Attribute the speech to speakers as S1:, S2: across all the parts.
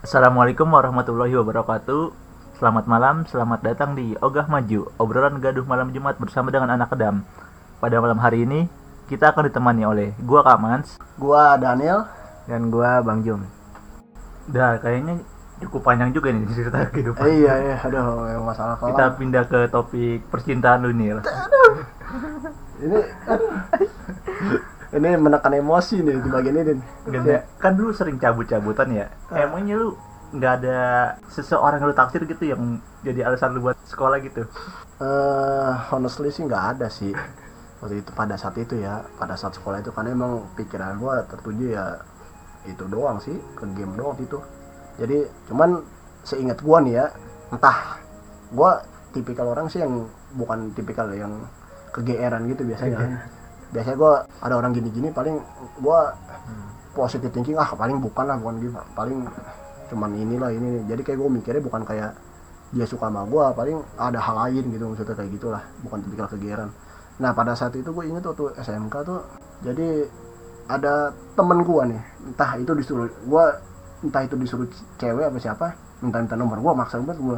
S1: Assalamualaikum warahmatullahi wabarakatuh. Selamat malam, selamat datang di Ogah Maju, obrolan gaduh malam Jumat bersama dengan anak kedam. Pada malam hari ini, kita akan ditemani oleh gua Kamans
S2: Gua Daniel.
S3: dan gua Bang Jum.
S1: Dah, kayaknya cukup panjang juga nih cerita kehidupan.
S2: Eh, iya iya, aduh masalah kalau
S1: Kita pindah ke topik percintaan lu nih.
S2: ini aduh. ini menekan emosi nih di bagian ini. Ya,
S1: Kan dulu sering cabut-cabutan ya.
S2: Ah.
S1: Emangnya lu nggak ada seseorang yang lu taksir gitu yang jadi alasan lu buat sekolah gitu?
S2: eh, honestly sih nggak ada sih waktu itu pada saat itu ya pada saat sekolah itu karena emang pikiran gua tertuju ya itu doang sih ke game doang itu jadi cuman seingat gua nih ya entah gua tipikal orang sih yang bukan tipikal yang kegeeran gitu biasanya. Biasanya gua ada orang gini-gini paling gua positive thinking ah paling bukan lah bukan gitu. Paling cuman inilah ini. Jadi kayak gua mikirnya bukan kayak dia suka sama gua paling ada hal lain gitu maksudnya kayak gitulah. Bukan tipikal kegeeran nah pada saat itu gue inget waktu SMK tuh jadi ada temen gua nih entah itu disuruh gua entah itu disuruh cewek apa siapa minta-minta nomor gua maksa banget gua.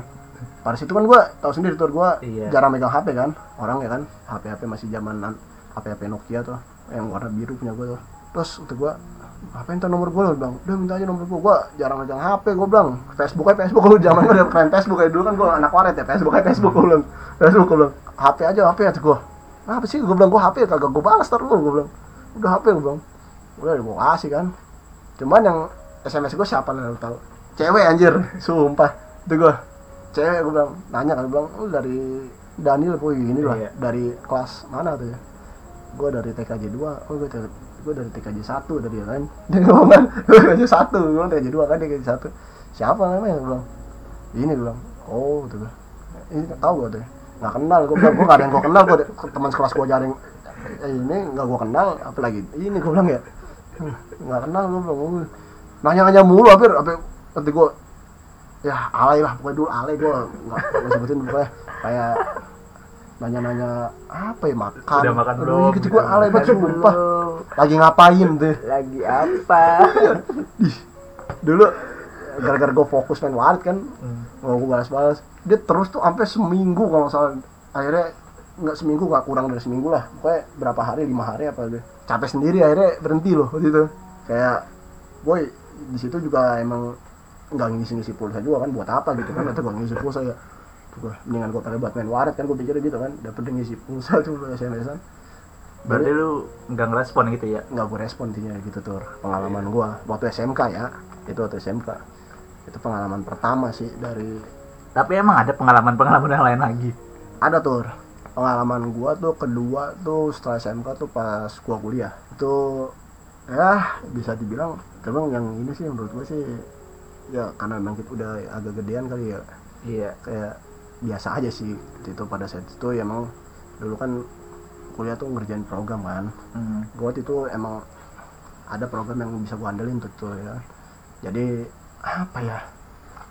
S2: Pada situ kan gua tahu sendiri tuh gua
S1: Iya.
S2: jarang megang HP kan orang ya kan HP HP masih zaman HP HP Nokia tuh yang warna biru punya gua tuh. Terus untuk gua apa minta nomor gua? Loh bang udah minta aja nomor gua. Gua jarang megang HP gua bilang Facebook aja Facebook. Gua zaman gua udah main Facebook kayak dulu kan gua anak waret ya Facebook aja Facebook gua bilang. Facebook gua bilang HP aja HP aja gua. Apa sih? Gua bilang gua HP kagak gua balas terus gua bilang. Udah HP gua bilang. Udah gua kasih kan. Cuman yang SMS gua siapa lah lu tahu? Cewek anjir. Sumpah. Itu gua. Cewek gua bilang nanya kan bilang lu dari Daniel kok gini lah?
S1: Iya.
S2: dari kelas mana tuh ya gue dari TKJ 2 oh gue gue dari TKJ 1 dari ya kan? Dia ngomong kan gue TKJ 1 gue bilang TKJ 2 kan TKJ 1 siapa namanya? Gue bilang ini gue bilang oh tuh gue ini tau gue tuh nggak kenal gue bilang gue gak ada yang gue kenal gue teman sekelas gue jaring eh, ini nggak gue kenal apalagi ini gue bilang ya. Nggak kenal gue bilang "Oh." nanya-nanya mulu hampir hampir nanti gue ya alay lah pokoknya dulu alay gue nggak gue sebutin pokoknya. Kayak nanya-nanya apa ya makan?
S1: Udah makan
S2: Aduh,
S1: belum?
S2: gitu gue alay banget sumpah. lagi ngapain tuh?
S3: Lagi apa?
S2: dulu gara-gara gue fokus main warit kan
S1: Hmm.
S2: gue balas-balas. Dia terus tuh sampai seminggu kalau salah. Akhirnya nggak seminggu nggak kurang dari seminggu lah. Pokoknya berapa hari lima hari apa deh capek sendiri akhirnya berhenti loh waktu itu. Kayak boy di situ juga emang nggak ngisi-ngisi pulsa juga kan buat apa gitu kan? Atau gue ngisi pulsa ya Gua, mendingan gue pakai buat main waret kan gue pikirnya gitu kan. Dapet ngisi pulsa tuh SMS-an.
S1: Berarti lu nggak ngerespon gitu ya?
S2: nggak gue respon intinya gitu tuh pengalaman gue waktu SMK ya. Itu waktu SMK itu pengalaman pertama sih dari
S1: Tapi emang ada pengalaman-pengalaman yang lain lagi.
S2: ada tuh pengalaman gua tuh kedua tuh setelah SMK tuh pas gua kuliah. Itu ya bisa dibilang emang yang ini sih menurut gua sih ya karena memang kita udah agak gedean kali ya.
S1: Iya.
S2: kayak biasa aja sih. Itu pada saat itu ya emang dulu kan kuliah tuh ngerjain program kan.
S1: Hmm.
S2: gua waktu itu emang ada program yang bisa gua andelin tuh, tuh ya. Jadi apa ya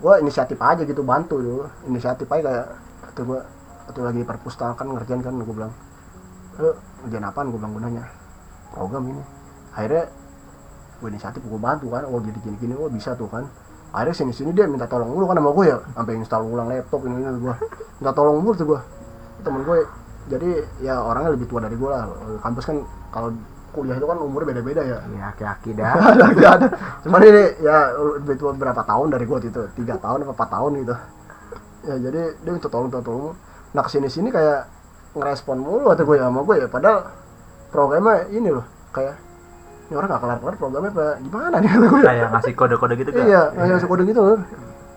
S2: gua inisiatif aja gitu bantu dulu. Inisiatif aja kayak waktu gua waktu lagi perpustakaan ngerjain kan gua bilang eh ngerjain apaan? Gua bilang gua nanya program ini. Akhirnya gua inisiatif gua bantu kan. Oh gini gini gini. Oh bisa tuh kan akhirnya sini sini dia minta tolong mulu kan sama gue ya. Sampai install ulang laptop ini ini gua. Minta tolong mulu tuh gua. Temen gue jadi ya orangnya lebih tua dari gue lah. Kampus kan kalau kuliah itu kan umurnya beda-beda ya.
S3: Ya aki-aki dah.
S2: ada cuman ini ya lebih tua berapa tahun dari gue itu? Tiga tahun apa empat tahun gitu. Ya jadi dia minta tolong minta tolong. Nah ke sini sini kayak ngerespon mulu kata gue ya sama gue ya. Padahal programnya ini loh kayak ini orang gak kelar kelar programnya apa? Gimana nih kata gue ya
S1: Kayak ngasih kode-kode gitu kan?
S2: iya kayak kode gitu loh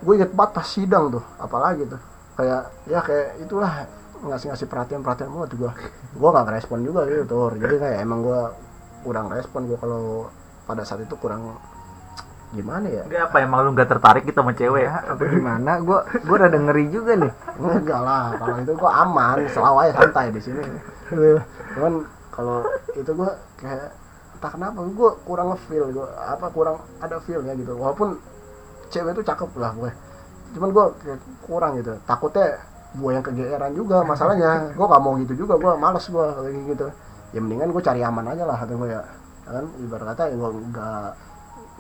S2: gue inget banget pas sidang tuh apalagi tuh. Kayak ya kayak itulah ngasih ngasih perhatian perhatian mulu tuh gue gue gak ngerespon juga gitu tuh jadi kayak emang gue kurang respon gue kalau pada saat itu kurang gimana ya?
S1: Enggak apa emang lu nggak tertarik gitu sama cewek?
S3: Ya, apa gimana? Gua gua rada ngeri juga nih.
S2: enggak lah kalau itu gue aman selalu aja santai di sini. Cuman kalau itu gue kayak entah kenapa gue kurang ngefeel gue apa kurang ada feelnya gitu. Walaupun cewek itu cakep lah gue. Cuman gue kurang gitu. Takutnya gue yang kegeeran juga. Masalahnya gue gak mau gitu juga. Gue males gue kayak gitu. Ya mendingan gue cari aman aja lah kata gue ya. Kan ibarat kata ya gue nggak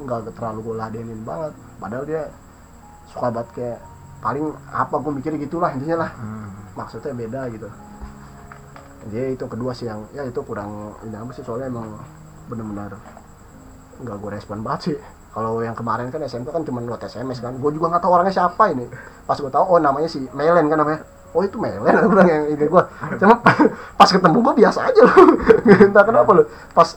S2: nggak terlalu gue ladenin banget. Padahal dia suka banget kayak paling apa gue mikir gitulah intinya lah.
S3: Hmm.
S2: maksudnya beda gitu. Jadi itu kedua sih yang ya itu kurang ini apa sih soalnya emang bener-bener nggak gue respon banget sih. Kalau yang kemarin kan SMK kan cuma lewat SMS kan. Gue juga nggak tahu orangnya siapa ini. Pas gue tahu oh namanya si Melen kan namanya. Oh itu Melen aku bilang yang ini gue cuma pas ketemu gue biasa aja loh. Entah kenapa loh. Pas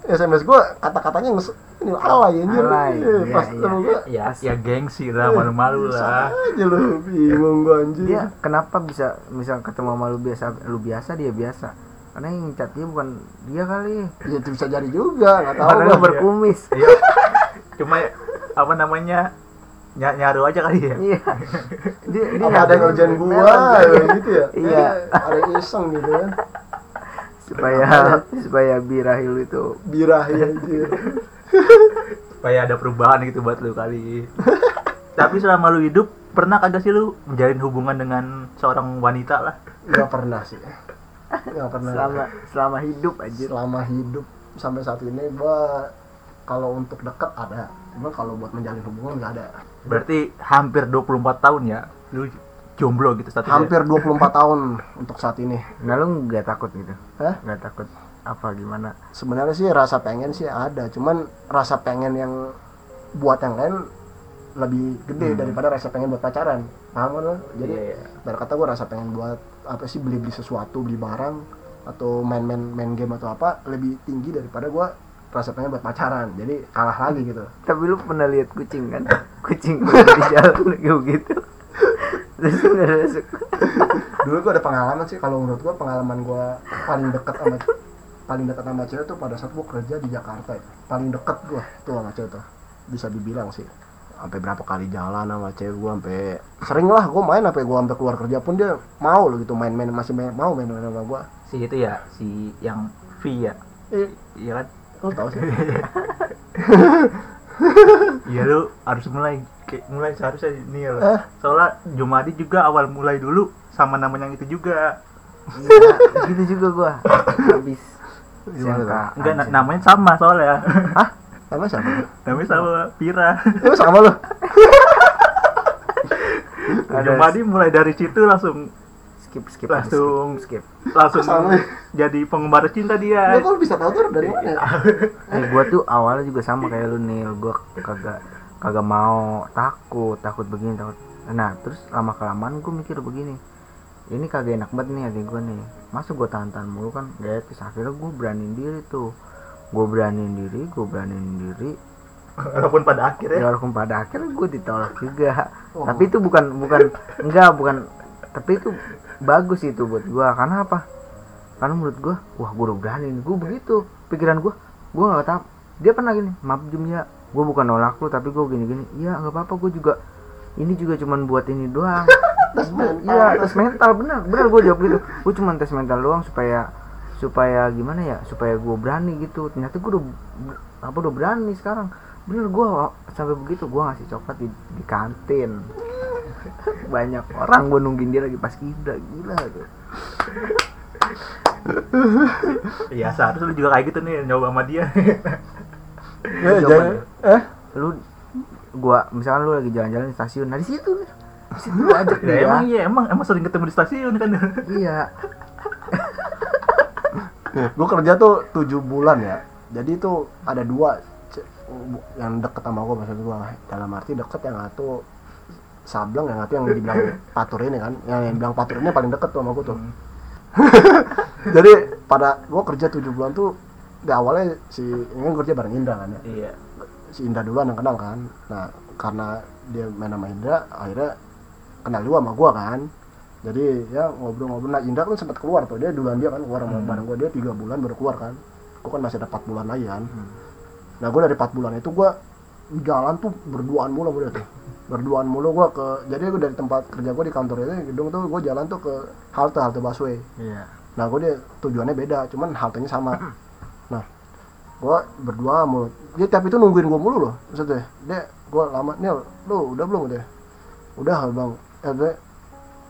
S2: SMS gue kata-katanya nges ini alay anjir.
S3: Alay,
S2: Eh,
S3: iya,
S2: pas
S3: iya.
S2: ketemu gue
S1: ya ya gengsi lah malu-malu
S2: bisa
S1: lah.
S2: aja loh. Bingung gue anjir.
S3: Dia kenapa bisa misal ketemu sama lu biasa lu biasa dia biasa karena yang chat dia bukan dia kali.
S2: Ya itu bisa jadi juga nggak tahu.
S3: Karena lu berkumis.
S1: Iya. Cuma apa namanya ny nyaru aja kali ya.
S3: Iya. Dia, dia
S2: apa ada yang ngerjain gua ya, gitu ya?
S3: Iya.
S2: Ada yang iseng gitu kan.
S3: Supaya supaya birahil itu.
S2: Birahi anjir
S1: supaya ada perubahan gitu buat lu kali. Tapi selama lu hidup pernah kagak sih lu menjalin hubungan dengan seorang wanita lah?
S2: Nggak pernah sih nggak pernah
S3: selama selama hidup aja
S2: selama hidup sampai saat ini gua kalau untuk deket ada. Cuma kalau buat menjalin hubungan nggak ada.
S1: Berarti hampir 24 tahun ya lu jomblo gitu statusnya
S2: hampir 24 tahun untuk saat ini.
S3: Nah lu nggak takut gitu?
S2: Hah?
S3: nggak takut apa gimana?
S2: Sebenarnya sih rasa pengen sih ada. Cuman rasa pengen yang buat yang lain lebih gede
S1: Hmm.
S2: daripada rasa pengen buat pacaran. Paham kan lo? jadi
S1: iya.
S2: dari kata gue rasa pengen buat apa sih beli beli sesuatu beli barang atau main main main game atau apa lebih tinggi daripada gue rasa pengen buat pacaran. Jadi kalah lagi gitu.
S3: Tapi lu pernah lihat kucing kan? Kucing di jalan terus lu nggak ada suka
S2: dulu gue ada pengalaman sih kalau menurut gue pengalaman gue paling dekat sama paling dekat sama cewek tuh pada saat gue kerja di Jakarta itu paling dekat gue tuh sama cewek tuh. Bisa dibilang sih sampai berapa kali jalan sama cewek gue sampai sering lah gue main sampai gue sampai keluar kerja pun dia mau loh gitu main-main masih main, mau main-main sama gue
S1: si itu ya si yang V ya?
S2: Eh
S1: iya kan?
S2: lo tau sih.
S1: Iya lu harus mulai kayak mulai seharusnya ini ya
S2: Eh?
S1: soalnya Jumadi juga awal mulai dulu sama namanya yang itu juga.
S3: Iya, gitu juga gua. Habis.
S1: Enggak namanya sama soalnya
S2: sama siapa?
S1: Namanya sama Pira.
S2: Emang sama lo
S1: Jumadi mulai dari situ langsung
S3: skip skip
S1: Langsung.
S3: skip, skip.
S1: langsung
S2: Sama.
S1: jadi penggemar cinta
S2: lo
S1: dia
S2: kok bisa tahu tuh dari mana ya?
S3: eh gua tuh awalnya juga sama kayak lu Nil. Gua kagak kagak mau takut takut begini takut. Nah terus lama kelamaan gua mikir begini ini kagak enak banget nih adik gua nih. Masa gua tahan-tahan mulu kan? Gak etis. Akhirnya gua beraniin diri tuh gua beraniin diri gua beraniin diri.
S1: Walaupun pada akhirnya
S3: ya. Walaupun pada akhirnya gue ditolak juga.
S2: Oh.
S3: tapi itu bukan bukan enggak bukan. Tapi itu bagus itu buat gue karena apa? Karena menurut gue wah gue udah berani gue begitu. Pikiran gue gue nggak tahu. Dia pernah gini maaf Jum ya. Gue bukan nolak lu tapi gue gini gini iya nggak apa-apa. Gue juga ini juga cuman buat ini doang.
S2: Tes mental.
S3: iya tes mental. Bener bener gue jawab gitu. Gue cuman tes mental doang supaya supaya gimana ya supaya gue berani gitu. Ternyata gue udah apa udah berani sekarang. Bener gue sampai begitu gue ngasih coklat di, di kantin. Banyak orang gue nungguin dia lagi pas kibra gila tuh.
S1: Iya seharusnya lu juga kayak gitu nih nyoba sama dia.
S2: Ya, jangan eh?
S3: Lu gua misalkan lu lagi jalan-jalan di stasiun nah di situ nih di situ gua ajak
S1: ya,
S3: dia.
S1: emang iya emang emang sering ketemu di stasiun kan?
S3: Iya
S2: gue kerja tuh tujuh bulan ya. Jadi itu ada dua yang deket sama gue maksud gue dalam arti deket yang satu sableng yang satu yang dibilang patur ini kan. Yang, yang bilang patur ini paling deket tuh sama gue tuh. Jadi pada gue kerja tujuh bulan tuh di awalnya si ini kan kerja bareng Indra kan ya.
S1: Iya.
S2: Si Indra duluan yang kenal kan. Nah karena dia main sama Indra akhirnya kenal juga sama gua kan jadi ya ngobrol-ngobrol nah Indra kan sempat keluar tuh dia duluan dia kan keluar
S1: Hmm.
S2: bareng gua dia tiga bulan baru keluar kan gua kan masih ada empat bulan lagi kan
S1: Hmm.
S2: nah gua dari empat bulan itu gua jalan tuh berduaan mulu dia tuh berduaan mulu gua ke jadi gua dari tempat kerja gua di kantor itu gedung tuh gua jalan tuh ke halte halte busway
S3: iya
S2: Nah, gue dia tujuannya beda, cuman haltenya sama. Nah, gue berdua mulu. Dia tiap itu nungguin gue mulu loh, maksudnya. Dia, gue lama, nih, lu udah belum deh? Udah bang, eh,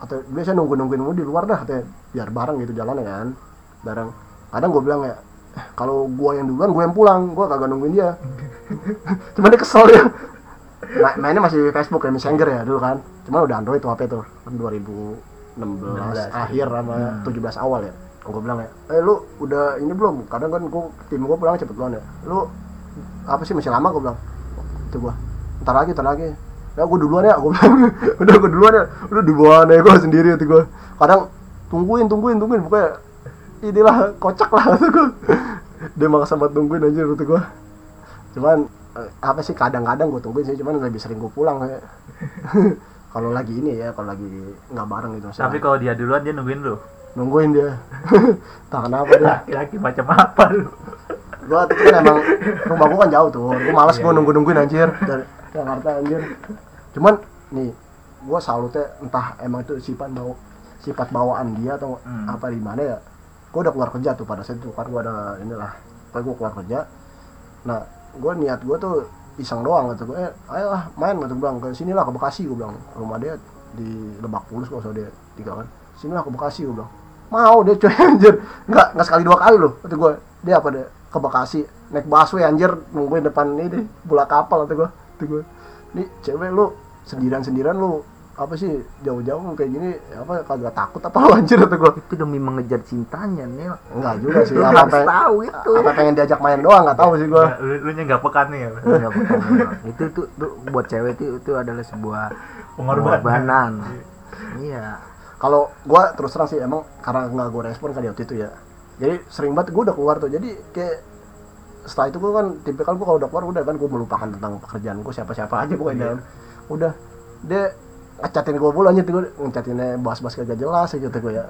S2: atau biasa nunggu nungguin mulu di luar dah, katanya. biar bareng gitu jalannya kan, bareng. Kadang gue bilang ya, "Eh, kalau gue yang duluan, gue yang pulang, gue kagak nungguin dia. cuman dia kesel ya. Ma- mainnya masih Facebook ya Messenger ya dulu kan. Cuman udah Android tuh HP tuh kan 2016 akhir sama 17 awal ya. Gue bilang ya eh lu udah ini belum? Kadang kan gue tim gue pulang cepet banget ya. Lu apa sih masih lama? Gue bilang itu gue ntar lagi ntar lagi ya gue duluan ya gue bilang. Udah gue duluan ya. Udah duluan ya gue sendiri itu gue kadang tungguin tungguin tungguin. Pokoknya inilah kocak lah kata gue dia maksa banget tungguin aja kata gue cuman eh, apa sih kadang-kadang gue tungguin sih cuman lebih sering gue pulang ya kalau lagi ini ya kalau lagi nggak bareng gitu.
S1: Tapi kalau dia duluan dia nungguin lu.
S2: nungguin dia. Tak kenapa dia.
S1: Laki-laki macam apa lu?
S2: gua tuh kan emang rumah gua kan jauh tuh. Gua males
S1: Iya,
S2: gua
S1: iya.
S2: nunggu nungguin anjir. Dari Jakarta anjir cuman nih gua salutnya entah emang itu sifat bau sifat bawaan dia atau
S1: Hmm.
S2: apa di mana ya. Gua udah keluar kerja tuh pada saat itu kan gua ada inilah pokoknya gua keluar kerja. Nah gua niat gua tuh iseng doang gitu gua eh ayolah main gitu gua bilang ke sini lah ke Bekasi gua bilang. Rumah dia di Lebak Bulus kalau dia tiga kan. Sini lah ke Bekasi gua bilang. Mau dia coy anjir. Nggak nggak sekali dua kali loh kata gue dia apa deh ke Bekasi naik busway anjir nungguin depan ini bola kapal kata gue kata gue nih cewek lu sendirian sendirian lu. Apa sih jauh-jauh lu kayak gini apa kagak takut apa lu anjir kata gue
S3: itu demi mengejar cintanya nih
S2: enggak juga sih apa pengen,
S3: tahu itu
S2: apa pengen diajak main doang nggak tahu sih gue
S1: Lu, lu nya nggak pekan nih ya.
S3: Nggak apa-apa, memang. itu tuh tuh buat cewek itu itu adalah sebuah
S1: Pengorbanan.
S3: iya.
S2: Kalau gue terus terang sih emang karena nggak gue respon kan di waktu itu ya. Jadi sering banget gue udah keluar tuh. Jadi kayak setelah itu gue kan tipikal gue kalau udah keluar udah kan gue melupakan tentang pekerjaan gue siapa siapa aja pokoknya
S1: Iya.
S2: udah dia ngecatin gue mulu aja tuh gue ngecatinnya bahas-bahas kagak jelas gitu gue ya.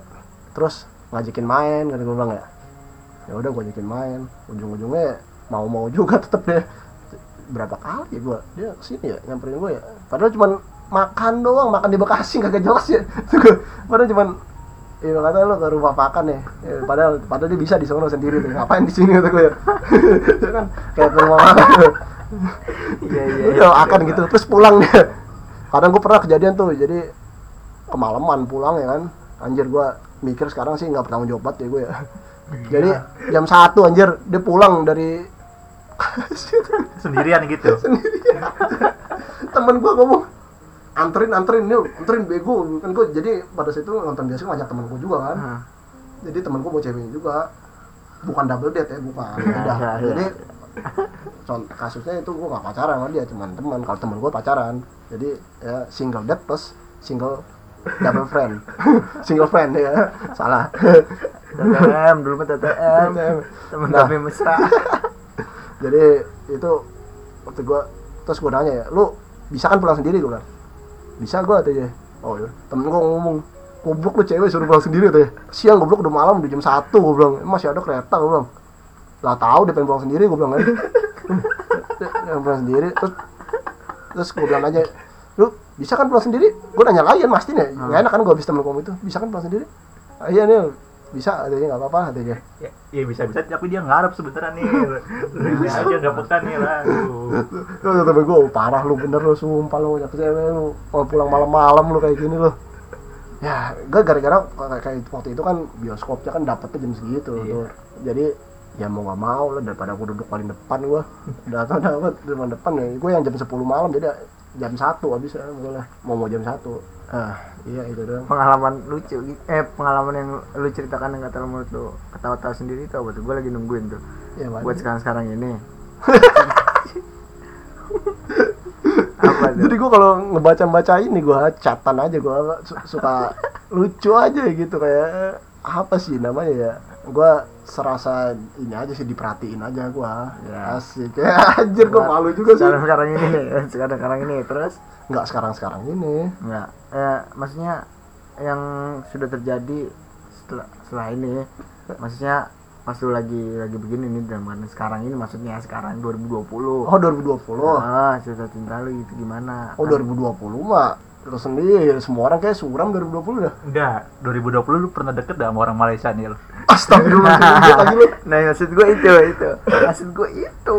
S2: Terus ngajakin main kan gue bilang ya. Ya udah gue ajakin main. Ujung-ujungnya mau mau juga tetep deh berapa kali ya gue dia ke sini ya nyamperin gue ya. Padahal cuman makan doang makan di Bekasi kagak jelas ya. Padahal cuman Iya kata lu ke rumah makan ya. ya padahal padahal dia bisa di sono sendiri tuh. Ngapain di sini kata gue ya. Dia kan kayak ke rumah makan.
S3: iya iya
S2: Udah akan gitu terus pulang dia. Kadang gue pernah kejadian tuh jadi kemalaman pulang ya kan. Anjir gua mikir sekarang sih nggak bertanggung jawab banget ya gue ya. Jadi jam satu anjir dia pulang dari
S1: Sendirian gitu.
S2: temen gua ngomong anterin anterin nih anterin bego kan gue jadi pada situ nonton biasa ngajak temen gue juga kan.
S3: Hah.
S2: jadi temen gue bawa ceweknya juga. Bukan double date ya bukan.
S3: Iya,
S2: beda
S3: iya, iya.
S2: jadi contoh kasusnya itu gue gak pacaran sama dia cuman teman. Kalau temen gue pacaran. Jadi ya single date plus single double friend. Single friend ya. Salah.
S3: TTM dulu mah TTM temen
S2: Nah.
S3: tapi mesra.
S2: Jadi itu waktu gue terus gue nanya ya lu bisa kan pulang sendiri? Gue bilang bisa gue katanya oh ya temen gue ngomong goblok lu cewek suruh pulang sendiri katanya siang goblok udah malam udah jam satu gue bilang. "Emang masih ada kereta gue bilang. Lah tahu dia pengen pulang sendiri gue bilang kan pengen pulang sendiri terus terus gue bilang aja lu bisa kan pulang sendiri? Gue nanya lagi kan nih. Nggak enak kan gue habis temen ngomong itu. Bisa kan pulang sendiri? Ah, iya nih bisa katanya nggak apa-apa katanya
S1: Ya, ya bisa bisa tapi dia ngarep sebenarnya nih. Lu aja nggak pekan nih lah. Lu.
S2: Temen gue, parah lu bener lu, sumpah lu cewek lu Kalau pulang malam-malam lu kayak gini lu Ya, gue gara-gara kayak- waktu itu kan bioskopnya kan dapetnya jam segitu
S1: Iya.
S2: tuh Jadi ya mau gak mau lah daripada gue duduk paling depan gue dapet di depan depan ya Gue yang jam 10 malam jadi jam 1 habis ya boleh Mau mau jam 1 Ah, iya itu doang.
S3: Pengalaman lucu eh pengalaman yang lu ceritakan yang kata menurut lu ketawa-tawa sendiri itu apa tuh? Gue lagi nungguin tuh.
S2: Ya,
S3: buat sekarang-sekarang ini. Apa tuh?
S2: Jadi gue kalau ngebaca-baca ini gue catatan aja gue suka lucu aja gitu kayak apa sih namanya ya? Gue serasa ini aja sih diperhatiin aja gue
S3: Ya.
S2: asik. Ya anjir gue malu juga sih.
S3: sekarang sekarang ini sekarang sekarang ini. Terus?
S2: Nggak sekarang sekarang ini.
S3: Enggak, eh, maksudnya yang sudah terjadi setelah, setelah ini, maksudnya pas lu lagi lagi begini nih dalam keadaan sekarang ini maksudnya sekarang 2020.
S2: oh 2020
S3: Ah, cerita cinta lu itu gimana?
S2: oh 2020 mah lu sendiri semua orang kayak suram 2020 dah
S1: Enggak, 2020 lu pernah deket gak sama orang Malaysia nih lu?
S2: astagfirullahaladzim lagi lu
S3: Nah, maksud gue itu, itu. Maksud gue itu.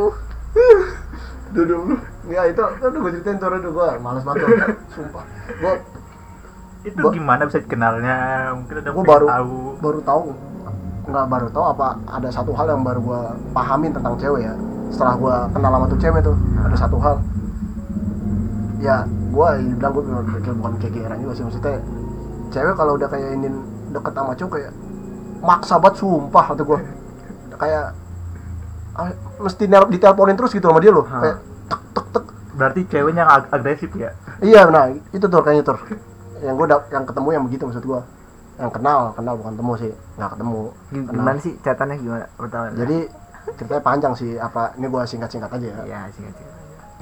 S2: 2020 ya itu aduh gue ceritain tuh aduh gue males banget sumpah gue
S1: Itu gimana bisa kenalnya? Mungkin ada
S2: gue baru
S1: tahu.
S2: baru tahu nggak baru tahu apa ada satu hal yang baru gua pahamin tentang cewek ya setelah gue kenal sama tuh cewek tuh ada satu hal ya gue bilang gue pikir bukan kegeeran juga sih. Maksudnya cewek kalau udah kayak ini deket sama cowok kayak maksa banget sumpah kata gue kayak ah, mesti diteleponin terus gitu sama dia loh. Kayak tek tek tek.
S1: Berarti ceweknya ag- agresif ya?
S2: iya nah itu tuh kayaknya tuh. Yang gue yang ketemu yang begitu maksud gue yang kenal kenal bukan temu sih. Nggak ketemu Kenal.
S3: Gimana sih catatannya? Gimana pertama?
S2: jadi ceritanya panjang sih. Apa ini gue singkat singkat aja ya.
S3: Ya singkat singkat.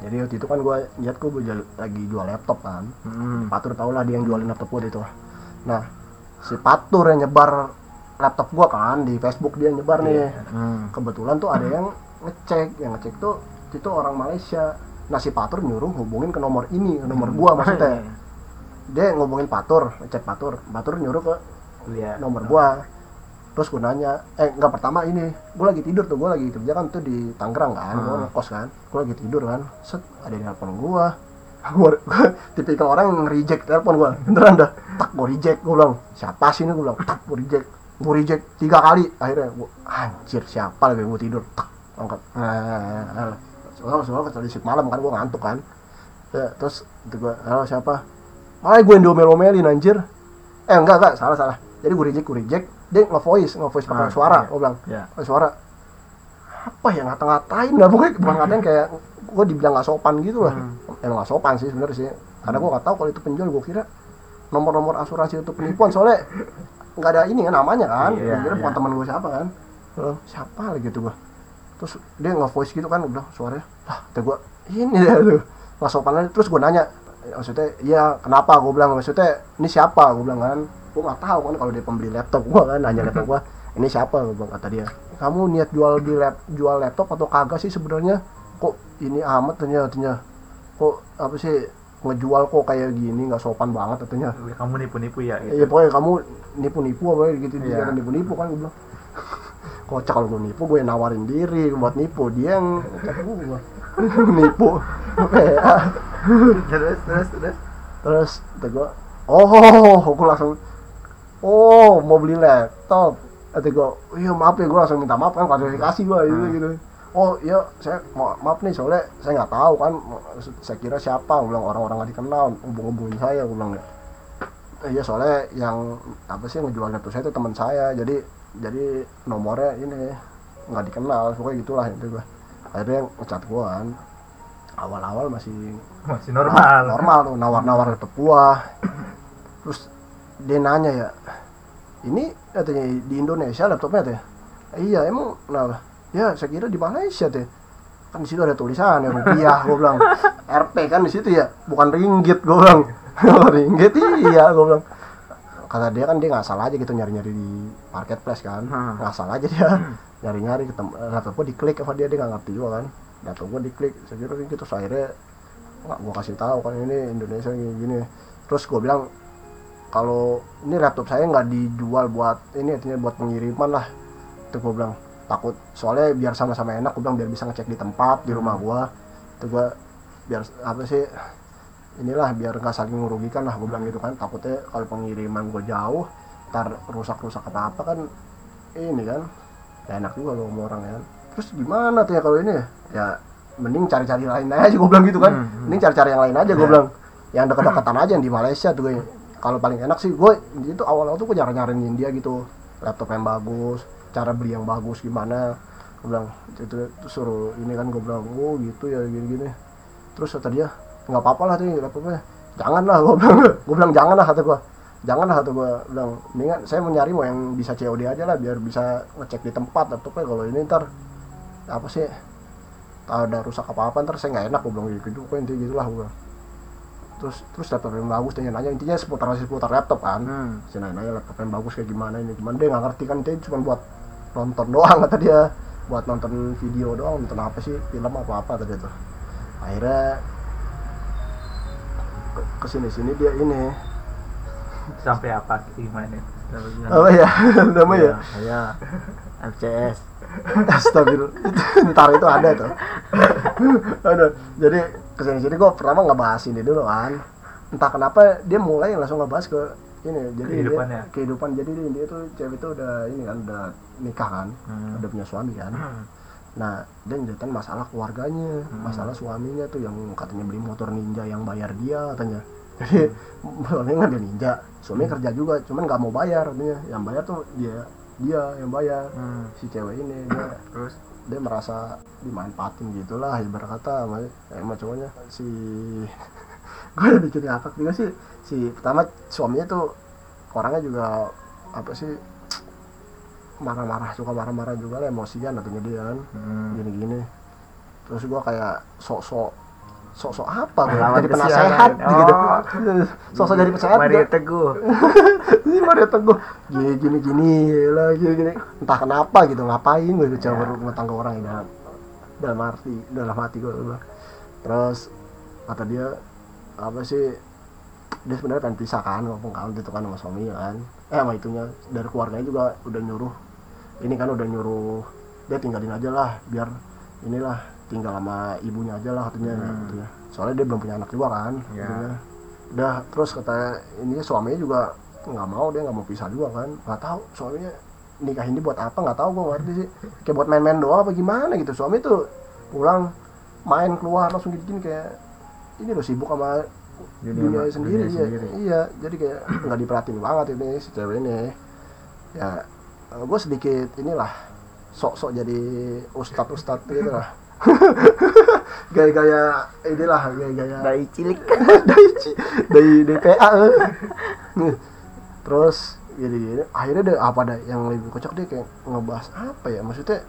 S2: Jadi waktu itu kan gue lihat gue lagi jual laptop kan.
S3: Hmm.
S2: Patur tau lah dia yang jualin laptop gue itu. Nah si Patur yang nyebar laptop gue kan di Facebook dia nyebar nih.
S3: Hmm.
S2: kebetulan tuh ada yang ngecek. Yang ngecek tuh itu orang Malaysia. Nah si Patur nyuruh hubungin ke nomor ini ke nomor gua maksudnya. Dia ngomongin Patur ngecek Patur. Patur nyuruh ke
S1: Iya.
S2: nomor gua terus gue nanya eh nggak pertama ini gue lagi tidur tuh gue lagi kerja kan tuh di Tangerang kan gue
S3: Hmm.
S2: ngekos kan gue lagi tidur kan. Set ada di telepon gua. Gue tipikal orang yang reject telepon gua beneran dah. Tak gue reject gue bilang siapa sih ini? Gue bilang tak gue reject gue reject tiga kali. Akhirnya gue anjir siapa lagi gue tidur? Tak angkat. Eh, soalnya soalnya kecuali shift malam kan gue ngantuk kan. Ya, terus itu gue halo siapa? Malah gue yang diomelin anjir. Eh enggak enggak salah salah jadi gue reject gue reject. Dia nge-voice nge-voice pakai
S3: Ah,
S2: suara
S3: iya.
S2: gue bilang.
S1: Iya.
S2: pakai suara. Apa ya ngata-ngatain? Lah pokoknya bukan ngatain kayak gue dibilang gak sopan gitu lah.
S3: Hmm.
S2: emang gak sopan sih sebenarnya sih. Karena gue gak tahu kalau itu penjual gue kira nomor-nomor asuransi itu penipuan. Soalnya nggak ada ini kan namanya kan.
S1: Iya,
S2: gue kira bukan
S1: iya.
S2: teman gue siapa kan. Loh, siapa lagi gitu gue terus dia nge-voice gitu kan bilang suaranya. Lah kata gue ini dia tuh. Nggak sopan terus gue nanya maksudnya iya kenapa? Gue bilang maksudnya ini siapa? Gue bilang kan gue nggak tahu kan kalau dia pembeli laptop gue kan nanya laptop gue ini siapa? Gue bilang kata dia. Kamu niat jual di lap jual laptop atau kagak sih sebenarnya? Kok ini amat ternyata katanya. Kok apa sih ngejual kok kayak gini nggak sopan banget katanya.
S1: Kamu nipu-nipu ya?
S2: Iya pokoknya kamu nipu-nipu apa gitu
S3: Iya.
S2: dia nipu-nipu kan gue bilang. Kocak kalau gue nipu gue nawarin diri buat nipu dia yang gue nipu.
S3: Terus terus terus.
S2: terus kata gue oh gue langsung oh mau beli laptop kata gue iya maaf ya gue langsung minta maaf kan klarifikasi gue gitu
S3: Hmm.
S2: gitu oh iya saya ma- maaf nih soalnya saya nggak tahu kan saya kira siapa bilang orang-orang nggak dikenal hubung-hubungin saya gue bilang "Eh, iya soalnya yang apa sih yang ngejual laptop saya itu teman saya jadi jadi nomornya ini nggak dikenal pokoknya gitulah itu gue akhirnya ngecat gue kan awal-awal masih
S1: Masih normal.
S2: normal tuh nawar-nawar laptop gua terus dia nanya ya ini katanya di Indonesia laptopnya ya iya emang kenapa? Ya saya kira di Malaysia tuh kan di situ ada tulisan ya rupiah gua bilang. RP kan di situ ya bukan ringgit gua bilang. Ringgit? Iya gua bilang. Kata dia kan dia nggak salah aja gitu nyari-nyari di marketplace kan.
S3: Hmm.
S2: nggak salah aja dia. Nyari-nyari ketemu laptop gua diklik apa dia dia nggak ngerti juga kan. Laptop gua diklik saya kira ringgit terus akhirnya nggak gua kasih tahu kan ini Indonesia gini, gini. terus gua bilang kalau ini laptop saya nggak dijual buat ini artinya buat pengiriman lah. Itu gua bilang takut. Soalnya biar sama-sama enak gua bilang biar bisa ngecek di tempat di rumah gua. Itu gua biar apa sih inilah biar nggak saling merugikan lah gua bilang gitu kan. Takutnya kalau pengiriman gua jauh ntar rusak-rusak apa apa kan ini kan gak enak juga lo sama orang kan. Terus gimana tuh ya kalau ini ya? ya mending cari-cari lain aja gue bilang gitu kan.
S3: Hmm, hmm.
S2: mending cari-cari yang lain aja gue bilang. Yang dekat-dekatan aja yang di Malaysia tuh gue kalau paling enak sih gue itu awal-awal tuh gue nyari nyariin dia gitu. Laptop yang bagus cara beli yang bagus gimana. Gue bilang itu, suruh ini kan gue bilang oh gitu ya gini-gini. Terus kata dia nggak apa-apa lah tuh laptopnya. Jangan lah gue bilang. Gue bilang jangan lah kata gue jangan lah kata gue bilang mendingan saya mau nyari mau yang bisa COD aja lah biar bisa ngecek di tempat laptopnya kalau ini ntar. Apa sih? Ada rusak apa apa ntar saya nggak enak gue bilang gitu pokoknya intinya gitulah gue. Terus terus laptop yang bagus tanya nanya intinya seputar seputar laptop kan
S3: Hmm.
S2: nanya nanya laptop yang bagus kayak gimana ini cuman dia nggak ngerti kan dia cuma buat nonton doang kata dia buat nonton video doang nonton apa sih film apa apa tadi tuh akhirnya ke ke sini sini dia ini
S1: Sampai apa gimana?
S2: Apa ya namanya
S3: Iya, iya. FCS.
S2: Astagfirullah. Ntar itu ada tuh. Ada. Jadi ke sini sini gue pertama nggak bahas ini dulu kan entah kenapa dia mulai langsung ngebahas ke ini. Jadi
S1: Kehidupannya.
S2: dia, kehidupan jadi dia, dia tuh cewek itu udah ini kan udah nikah kan.
S3: Hmm.
S2: udah punya suami kan.
S3: Hmm.
S2: nah dia nyeritain masalah keluarganya masalah suaminya tuh yang katanya beli motor ninja yang bayar dia katanya. Jadi suaminya nggak ada ninja. Suaminya kerja juga cuman nggak mau bayar katanya. Yang bayar tuh dia dia yang bayar
S3: Hmm.
S2: si cewek ini dia
S3: terus
S2: dia merasa dimanfaatin gitulah ibarat kata sama emang cowoknya si gue udah bikin ngakak juga sih si pertama suaminya tuh orangnya juga apa sih marah-marah suka marah-marah juga lah emosian katanya dia kan
S3: hmm.
S2: gini-gini terus gue kayak sok-sok sok-sok apa gue jadi penasehat gitu.
S3: Oh.
S2: sok-sok jadi penasehat
S3: Mario
S2: juga.
S3: Teguh.
S2: Ini Mario Teguh. Gini gini gini lah gini gini. Entah kenapa gitu ngapain gue coba rumah tangga orang ini? Dalam dalam arti dalam hati gue terus kata dia apa sih dia sebenarnya pengen pisah kan walaupun kan gitu kan sama suami kan. Eh sama itunya. Dari keluarganya juga udah nyuruh. Ini kan udah nyuruh dia tinggalin aja lah biar inilah tinggal sama ibunya aja lah katanya
S3: Hmm.
S2: katanya. soalnya dia belum punya anak juga kan
S3: Ya.
S2: katanya. udah terus kata ini suaminya juga nggak mau dia nggak mau pisah juga kan nggak tahu suaminya nikah ini buat apa nggak tahu gue ngerti sih kayak buat main-main doang apa gimana gitu suami tuh pulang main keluar langsung gini kayak ini loh sibuk sama
S3: Dunia
S2: dunia, sendiri,
S3: dunia
S2: iya.
S3: sendiri.
S2: iya jadi kayak nggak diperhatiin banget ini si cewek ini ya gue sedikit inilah sok-sok jadi ustadz ustadz gitu lah gaya-gaya inilah gaya-gaya
S3: dari cilik.
S2: Dari dari DPA eh. Nih. terus jadi gini, akhirnya deh apa ada yang lebih kocak dia kayak ngebahas apa ya? Maksudnya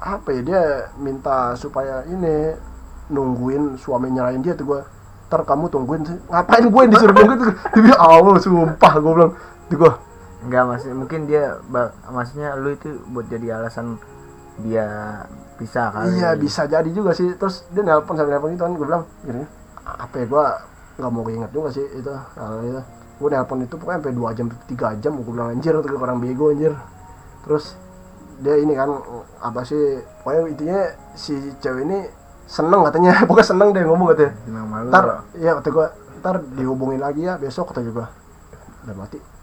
S2: apa ya? Dia minta supaya ini nungguin suami nyerahin dia tuh gua ntar kamu tungguin sih. Ngapain gue yang disuruh nungguin tuh dia awal sumpah gue bilang tuh gua.
S3: Enggak maksud mungkin dia maksudnya lu itu buat jadi alasan dia bisa kali.
S2: Iya bisa jadi juga sih. Terus dia nelpon sampai nelpon itu kan gue bilang gini apa ya gue nggak mau ingat juga sih itu hal itu. Gue nelpon itu pokoknya sampai dua jam tiga jam gue bilang anjir tuh orang bego anjir. Terus dia ini kan apa sih pokoknya intinya si cewek ini seneng katanya. Pokoknya seneng deh ngomong katanya.
S3: Senang malu
S2: ntar iya kata gue ntar dihubungin lagi ya besok kata gue udah mati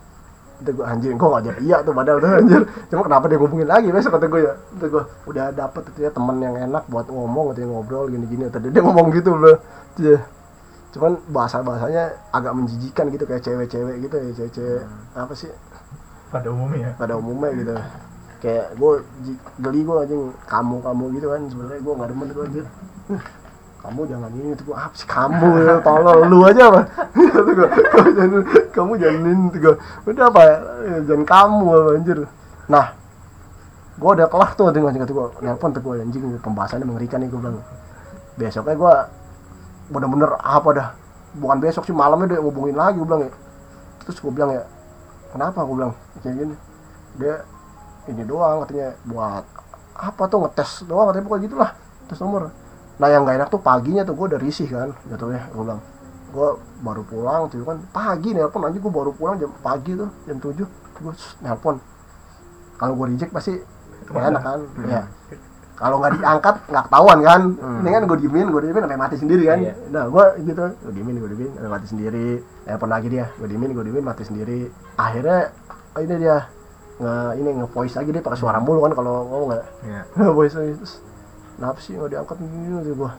S2: kata gue anjir gue gak jadi? Iya tuh padahal tuh anjir. Cuma kenapa dia ngubungin lagi besok? Kata gue ya. Kata gue udah dapet katanya teman yang enak buat ngomong katanya ngobrol gini-gini. Tadi dia ngomong gitu loh. Iya. cuman bahasa bahasanya agak menjijikan gitu kayak cewek-cewek gitu ya cewek-cewek apa sih?
S1: Pada umumnya
S2: pada umumnya gitu. Kayak gue geli gue aja kamu kamu gitu kan sebenarnya gue nggak demen gue anjir kamu jangan ini tuh gue apa sih kamu tolol. Lu aja apa? Kamu jangan kamu jangan ini tuh gue udah apa? Ya jangan kamu anjir? Nah gue udah kelar tuh dengan kata gue nelpon tuh gue anjing. Pembahasannya mengerikan nih gue bilang. Besoknya gue bener-bener apa dah? Bukan besok sih malamnya dia ngubungin lagi gue bilang ya. Terus gue bilang ya kenapa? Gue bilang kayak gini. Dia ini doang katanya buat apa tuh ngetes doang? Katanya pokoknya gitulah tes nomor nah yang gak enak tuh paginya tuh gue udah risih kan jatuhnya gue bilang. Gue baru pulang tuh kan pagi nelpon aja gue baru pulang jam pagi tuh jam 7 gue nelpon. Kalau gue reject pasti gak enak kan ya. Kalau nggak diangkat nggak ketahuan kan.
S3: Hmm.
S2: ini kan gue diemin gue diemin sampai mati sendiri kan.
S1: Iya.
S2: nah gue gitu gue diemin gue diemin sampai mati sendiri. Nelpon lagi dia gue diemin gue diemin mati sendiri. Akhirnya oh ini dia nge ini nge voice lagi dia pakai suara mulu kan kalau ngomong nggak?
S3: Ya
S2: nge voice terus kenapa sih nggak diangkat? Gini gitu gue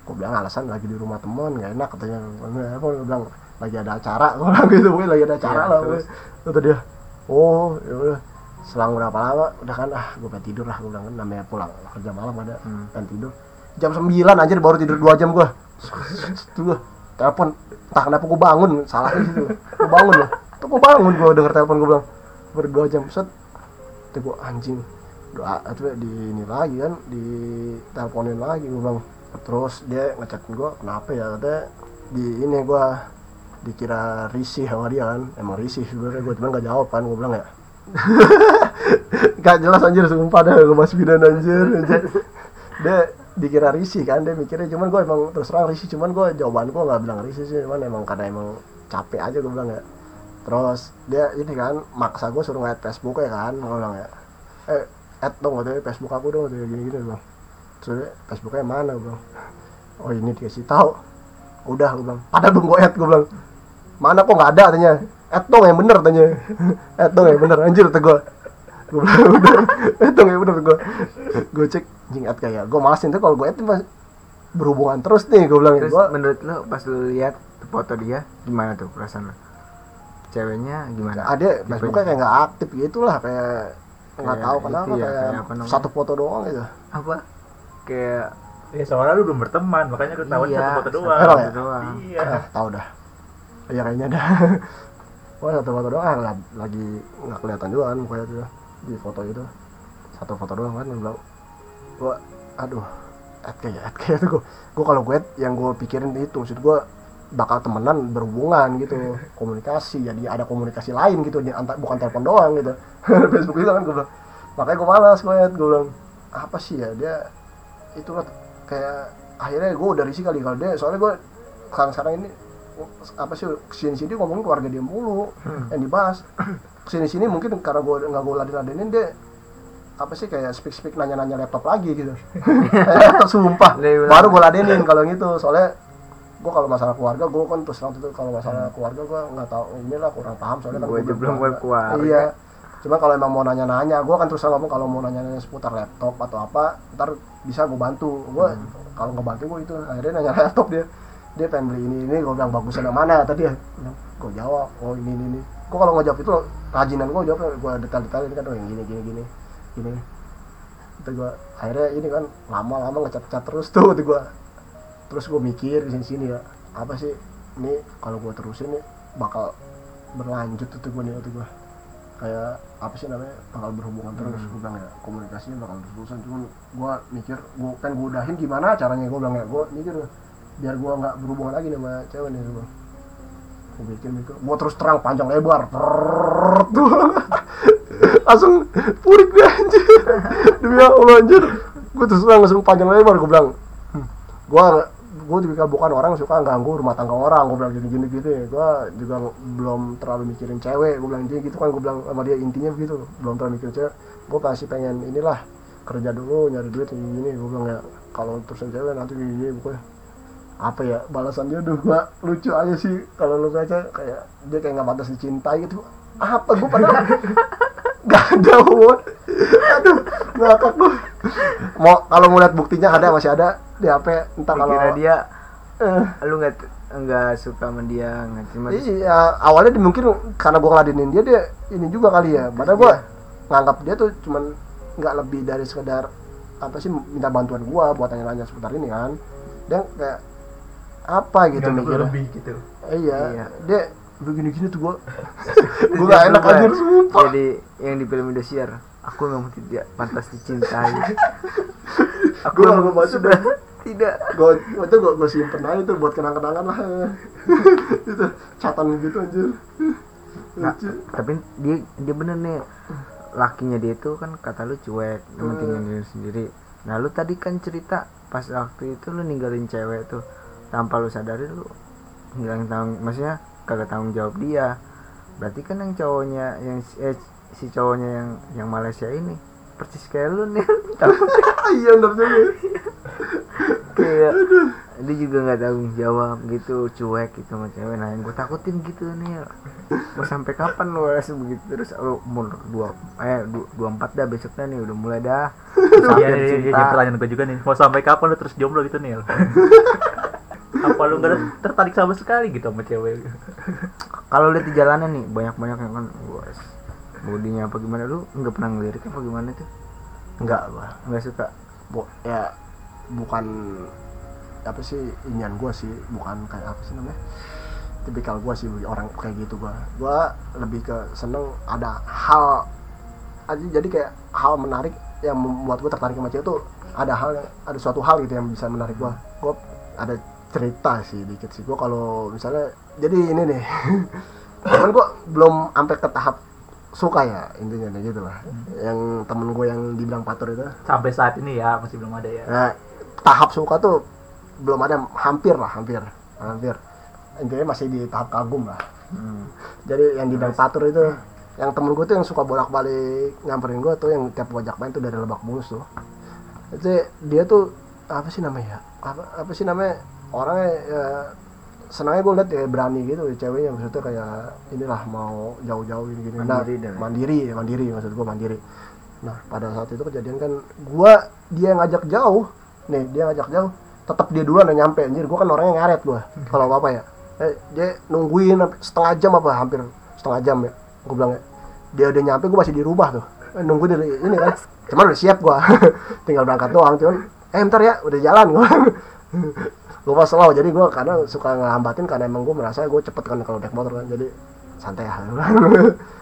S2: gue bilang alasan lagi di rumah teman nggak enak katanya. Apa gue bilang lagi ada acara. Gue bilang gitu gue lagi ada acara
S3: Iya,
S2: lah gue kata dia oh ya udah selang berapa lama? Udah kan ah gue pengen tidur lah gue bilang kan namanya pulang kerja malam ada
S3: Hmm.
S2: pengen tidur. Jam 9 anjir baru tidur 2 jam gue itu gue telepon entah kenapa gue bangun salah gitu gue bangun loh tuh gue bangun gue denger telepon gue bilang baru 2 jam set. Itu gue anjing doa itu di ini lagi kan di teleponin lagi gue bilang. Terus dia ngechat gue kenapa ya? Katanya di ini gue dikira risih sama dia kan. Emang risih sebenarnya gue cuman gak jawab kan gue bilang ya. Gak jelas anjir sumpah dah gue mas bidan anjir, anjir. dia dikira risih kan dia mikirnya cuman gue emang terus terang risih cuman gue jawaban gue nggak bilang risih sih cuman emang karena emang capek aja gue bilang ya. Terus dia ini kan maksa gue suruh ngeliat Facebook ya kan gue bilang ya. Eh add dong katanya Facebook aku dong katanya gini gini bang. Terus Facebooknya mana bilang oh ini dikasih tahu. Udah gue bilang padahal belum gue add gue bilang. Mana kok nggak ada katanya add dong yang bener katanya add dong yang bener anjir kata gue gue bilang udah itu ya bener. Gue gue cek jing at kayak gue malasin tuh kalau gue itu mas berhubungan terus nih gue bilang.
S3: Terus
S2: gue
S3: menurut lu pas lu lihat foto dia gimana tuh perasaan lu? Ceweknya gimana?
S2: Ada? Facebooknya kayak nggak aktif gitu lah kayak nggak tahu
S3: itu
S2: kenapa
S3: ya,
S2: kayak,
S3: kayak
S2: satu foto doang gitu
S3: apa kayak
S1: Ya soalnya lu belum berteman, makanya lu tahu
S3: Iya,
S1: satu foto
S3: satu
S1: doang.
S2: foto
S3: ya? doang.
S1: Iya.
S2: ah, tahu dah ya kayaknya dah wah satu foto doang ah, lagi nggak kelihatan juga kan mukanya tuh di foto itu satu foto doang kan gue bilang gue aduh at kayak at kayak tuh gue gue kalau gue yang gue pikirin itu maksud gue bakal temenan berhubungan gitu komunikasi jadi ada komunikasi lain gitu antar bukan telepon doang gitu. Facebook itu kan gue bilang makanya gue malas gue gue bilang apa sih ya dia itu loh kayak akhirnya gue udah risih kali kalau dia soalnya gue sekarang sekarang ini apa sih ke sini sini ngomongin keluarga dia mulu yang dibahas. Ke sini sini mungkin karena gue nggak gue laden ladenin dia apa sih kayak speak speak nanya nanya laptop lagi gitu. Laptop sumpah. Baru gue ladenin kalau yang itu soalnya gue kalau masalah keluarga gue kan terus terang itu kalau masalah keluarga gue nggak tahu inilah kurang paham soalnya kan
S3: Gua aja belum
S2: berkeluarga. iya. Cuma kalau emang mau nanya-nanya gue kan terus ngomong kalau mau nanya-nanya seputar laptop atau apa ntar bisa gue bantu. Gue kalau nggak bantu gue itu akhirnya nanya laptop dia. Dia pengen beli ini ini gue bilang bagusnya yang mana tadi ya gue jawab oh ini ini ini. Gue kalau nggak jawab itu rajinan gue jawab gue detail detail ini kan oh yang gini gini gini gini. Itu gue akhirnya ini kan lama-lama ngecat cat terus tuh tuh gue terus gue mikir di sini ya apa sih ini kalau gue terusin nih bakal berlanjut tuh gue nih tuh gue kayak apa sih namanya bakal berhubungan terus gue bilang ya komunikasinya bakal terusan cuman gue mikir gue kan gue udahin gimana caranya gue bilang ya gue mikir biar gue nggak berhubungan lagi sama cewek nih gue gue bikin mikir gue terus terang panjang lebar. Tuh langsung purik dia anjir. Demi Allah anjir. Gue terus terang langsung panjang lebar gue bilang gue gue juga bukan orang suka ganggu rumah tangga orang gue bilang gini gini gitu ya gue juga belum terlalu mikirin cewek gue bilang intinya gitu kan gue bilang sama dia intinya begitu. Belum terlalu mikirin cewek. Gue pasti pengen inilah kerja dulu nyari duit gini gini gue bilang ya kalau terusan cewek nanti gini gini pokoknya. Apa ya balasan dia udah gua lucu aja sih kalau lu baca kayak dia kayak nggak pantas dicintai gitu apa? Gue padahal nggak ada hubungan aduh ngakak gue mau kalau mau lihat buktinya ada masih ada. Di HP entah kalau
S3: kira dia
S2: eh,
S3: lu nggak nggak suka sama dia nggak cuma
S2: iya awalnya mungkin karena gua ngeladenin dia dia ini juga kali ya. Padahal gua nganggap dia tuh cuman nggak lebih dari sekedar apa sih minta bantuan gua buat tanya-tanya seputar ini kan. Dia kayak apa gitu mikirnya.
S1: lebih gitu.
S2: iya,
S3: Iya.
S2: dia begini-gini tuh gua. Gua gak enak anjir sumpah.
S3: Jadi yang di film Indosiar aku memang tidak pantas dicintai. Aku
S2: Gua
S3: memang
S2: nggak baca
S3: sudah tidak.
S2: Gua gua itu gua, gua simpen aja tuh buat kenang-kenangan lah. Itu catatan gitu anjir.
S3: Nah, tapi dia dia bener nih. Lakinya dia itu kan kata lu cuek mementingin diri sendiri. Nah lu tadi kan cerita pas waktu itu lu ninggalin cewek tuh tanpa lu sadari lu ngilangin tanggung maksudnya kagak tanggung jawab dia. Berarti kan yang cowoknya yang si- eh, si cowoknya yang yang Malaysia ini persis kayak lu nih
S2: iya bener juga
S3: kayak dia juga nggak tanggung jawab gitu cuek gitu sama cewek. Nah yang gue takutin gitu nih mau sampai kapan lo harus begitu? Terus lo umur dua eh du- dua empat dah besok dah nih udah mulai dah.
S1: Iya, iya, iya, iya, pertanyaan gue juga nih. Mau sampai kapan lu terus jomblo gitu nih? Apa lu nggak tertarik sama sekali gitu sama cewek?
S3: kalau lihat di jalanan nih banyak banyak yang kan bos bodinya apa gimana? Lu nggak pernah ngelirik apa gimana tuh?
S2: Enggak gua.
S3: Nggak suka?
S2: Bu ya bukan apa sih inian gua sih bukan kayak apa sih namanya tipikal gua sih orang kayak gitu gua. Gua lebih ke seneng ada hal aja jadi kayak hal menarik yang membuat gua tertarik sama cewek tuh ada hal yang ada suatu hal gitu yang bisa menarik gua. Gua ada cerita sih dikit sih gua kalau misalnya jadi ini nih cuman gua belum sampai ke tahap suka ya intinya nih gitu lah yang temen gue yang dibilang patur itu
S1: Sampai saat ini ya masih belum ada ya.
S2: Nah, tahap suka tuh belum ada hampir lah, hampir. Hampir. Intinya masih di tahap kagum lah.
S3: hmm.
S2: Jadi yang dibilang patur itu yang temen gue tuh yang suka bolak-balik nyamperin gue tuh yang tiap gue ajak main tuh dari Lebak Bulus tuh. Itu dia tuh apa sih namanya? ya? Apa apa sih namanya? Orangnya ya, senangnya gue liat ya berani gitu ceweknya maksudnya kayak inilah mau jauh-jauh gini. Gini
S3: Mandiri
S2: nah, mandiri mandiri maksud gue mandiri. Nah pada saat itu kejadian kan gue dia yang ngajak jauh nih dia ngajak jauh tetap dia duluan yang nyampe anjir. Gue kan orangnya ngaret gue kalau apa apa ya. Eh, dia nungguin setengah jam apa hampir setengah jam ya gue bilang ya. Dia udah nyampe gue masih di rumah tuh. Eh, nunggu dari ini kan. Cuman udah siap gue tinggal berangkat doang cuman eh ntar ya udah jalan. Gue gue pas slow jadi gue karena suka ngelambatin karena emang gue merasa gue cepet kan kalau naik motor kan jadi santai ya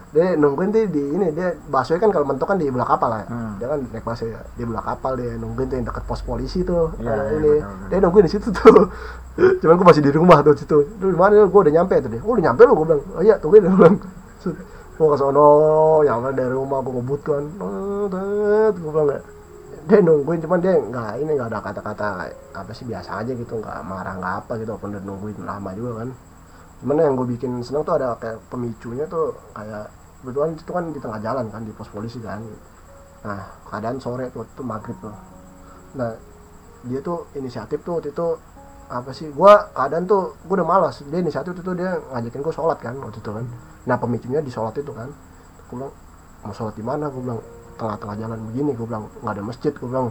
S2: dia nungguin tuh di ini dia busway kan kalau mentok kan di belah kapal ya.
S3: Hmm.
S2: dia kan naik busway ya di belah kapal dia nungguin tuh yang deket pos polisi tuh Nah,
S3: iya,
S2: ini.
S3: betul-betul.
S2: dia nungguin di situ tuh. Cuman gue masih di rumah tuh situ. Di mana gue udah nyampe tuh dia. Oh udah nyampe lu? Gue bilang oh iya tungguin gue bilang. Gue ke sono nyampe dari rumah gue ngebut kan gue bilang ya dia nungguin cuman dia nggak ini nggak ada kata-kata apa sih biasa aja gitu nggak marah nggak apa gitu walaupun udah nungguin lama juga kan. Cuman yang gue bikin seneng tuh ada kayak pemicunya tuh kayak kebetulan itu kan di tengah jalan kan di pos polisi kan. Nah keadaan sore tuh itu maghrib tuh. Nah dia tuh inisiatif tuh waktu itu apa sih gua keadaan tuh gua udah malas. Dia inisiatif itu tuh dia ngajakin gua sholat kan waktu itu kan. Nah pemicunya di sholat itu kan. Gua bilang mau sholat di mana? Gua bilang tengah-tengah jalan begini gua bilang nggak ada masjid gua bilang.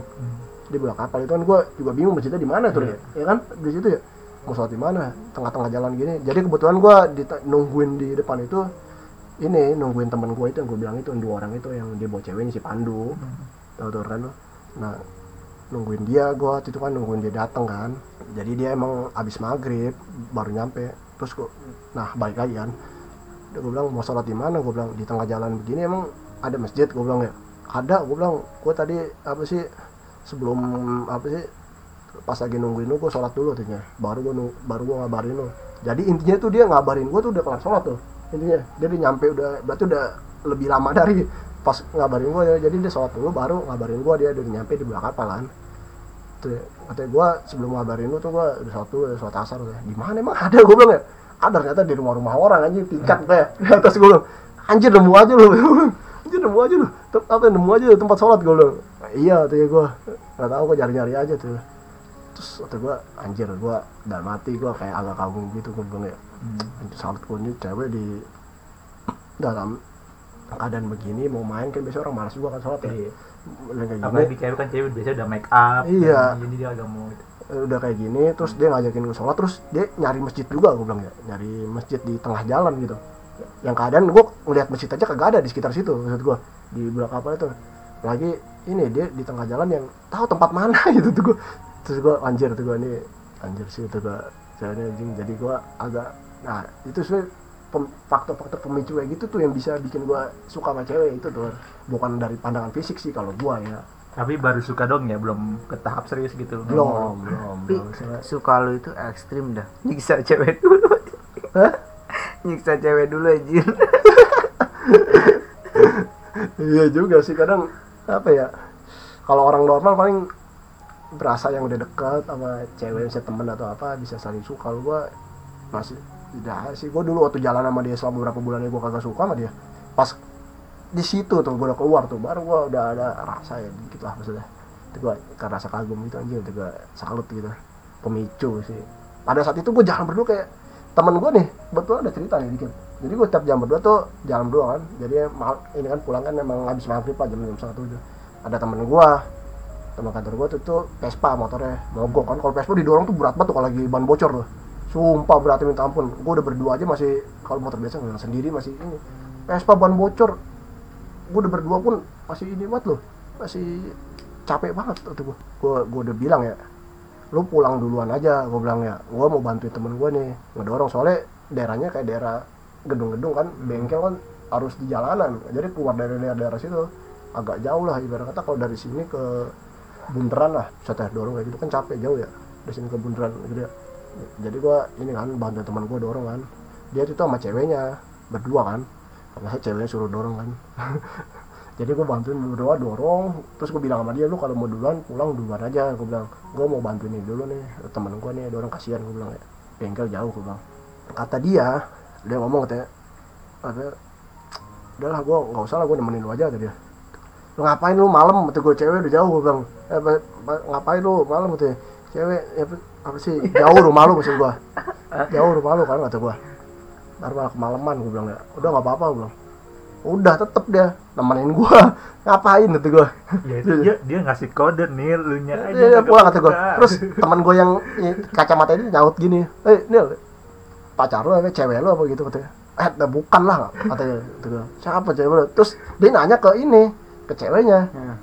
S2: Di belah kapal itu kan gua juga bingung masjidnya di mana tuh ya. Ya kan? Di situ ya. Mau sholat di mana? Tengah-tengah jalan gini. Jadi kebetulan gua dita- nungguin di depan itu ini nungguin teman gue itu yang gue bilang itu yang dua orang itu yang dia bawa ceweknya si Pandu. Tahu tuh kan nah nungguin dia gue waktu itu kan nungguin dia datang kan. Jadi dia emang abis maghrib baru nyampe. Terus gue nah balik lagi kan. Gue bilang mau sholat di mana? Gue bilang di tengah jalan begini emang ada masjid gue bilang ya ada gue bilang gue tadi apa sih sebelum apa sih pas lagi nungguin lu gue sholat dulu tuh baru gue baru gue ngabarin lu. Jadi intinya tuh dia ngabarin gue tuh udah kelar sholat tuh intinya. Dia udah nyampe udah berarti udah lebih lama dari pas ngabarin gue ya. Jadi dia sholat dulu baru ngabarin gue dia udah nyampe di belakang kapal kan tuh katanya gue sebelum ngabarin lu tuh gue udah sholat dulu sholat asar tuh. Di mana emang? Ada gue bilang ya. Ada ternyata di rumah-rumah orang anjing tingkat gue di atas gue bilang anjir nemu aja lu anjir nemu aja lu. Tem- apa nemu aja tempat sholat gue bilang iya tuh ya gue nggak tahu gue nyari-nyari aja tuh. Terus kata gue anjir gue dalam mati gue kayak agak kagum gitu gue bilang ya itu salut gue ini cewek di dalam keadaan begini mau main kan biasanya orang malas juga kan sholat ya.
S1: Iya.
S2: Kayak
S1: apalagi cewek kan cewek biasanya udah make up
S2: Iya.
S1: jadi dia agak mau gitu.
S2: udah kayak gini terus dia ngajakin gue sholat terus dia nyari masjid juga gue bilang ya nyari masjid di tengah jalan gitu yang keadaan gue ngeliat masjid aja kagak ada di sekitar situ maksud gue di belakang apa itu. Lagi ini dia di tengah jalan yang tahu tempat mana gitu tuh gue terus gue anjir tuh gue ini anjir sih tuh gue ceweknya anjing. Jadi gue agak nah itu sih pem- faktor-faktor pemicu kayak gitu tuh yang bisa bikin gue suka sama cewek itu tuh. Bukan dari pandangan fisik sih kalau gue ya.
S1: Tapi baru suka dong ya belum ke tahap serius gitu.
S2: Belum belum belum. Soalnya-
S3: suka lu itu ekstrim dah. Nyiksa cewek. Dulu.
S2: Hah?
S3: Nyiksa cewek dulu anjir.
S2: Iya juga sih kadang apa ya kalau orang normal paling berasa yang udah dekat sama cewek misalnya temen atau apa bisa saling suka. Kalau gua masih tidak sih gua dulu waktu jalan sama dia selama beberapa bulan gua kagak suka sama dia. Pas di situ tuh gua udah keluar tuh baru gua udah ada rasa ya dikit lah maksudnya. Itu gua karena rasa kagum gitu anjir itu gua salut gitu. Pemicu sih. Pada saat itu gua jalan berdua kayak temen gua nih betul ada cerita nih dikit. Jadi gue tiap jam berdua tuh jalan berdua kan. Jadi ini kan pulang kan emang habis maghrib lah jam jam satu tuh ada temen gua teman kantor gua tuh tuh Vespa motornya mogok kan. Kalau Vespa didorong tuh berat banget tuh kalau lagi ban bocor tuh. Sumpah beratnya minta ampun. Gua udah berdua aja masih kalau motor biasa nggak sendiri masih ini. Vespa ban bocor. Gua udah berdua pun masih ini banget loh. Masih capek banget tuh gua, gua udah bilang ya lu pulang duluan aja gua bilang ya. Gua mau bantuin temen gua nih ngedorong. Soalnya daerahnya kayak daerah gedung-gedung kan bengkel kan harus di jalanan. Jadi keluar dari daerah-daerah situ agak jauh lah ibarat kata kalau dari sini ke bundaran lah saya dorong kayak gitu. Kan capek jauh ya dari sini ke bundaran gitu ya. Jadi gua ini kan bantu teman gua dorong kan. Dia tuh sama ceweknya berdua kan. Karena ceweknya suruh dorong kan jadi gue bantuin berdua dorong terus gue bilang sama dia lu kalau mau duluan pulang duluan aja. Gue bilang gue mau bantuin ini dulu nih teman gue nih dorong kasihan. Gue bilang ya bengkel jauh gue bilang. Kata dia dia ngomong katanya ada udahlah gue nggak usah lah gue nemenin lu aja kata dia. Lu ngapain lu malam? Kata gue cewek udah jauh gue bilang. Eh, apa- apa- ngapain lu malam? Katanya cewek ya, apa- sih jauh rumah lu maksud gue jauh rumah lu kan kata gua. Baru malah kemalaman gua bilang ya udah nggak apa-apa gua bilang udah tetep dia nemenin gua. Ngapain kata gua?
S1: Ya itu dia dia ngasih kode nih lu nya aja
S2: dia pulang kata gua.
S1: peka.
S2: terus teman gua yang kacamata ini nyaut gini. Eh Nil pacar lu apa cewek lu apa? Gitu katanya. Eh dah bukan lah katanya. Kata gua, siapa cewek lu? Terus dia nanya ke ini ke ceweknya.
S3: Ya.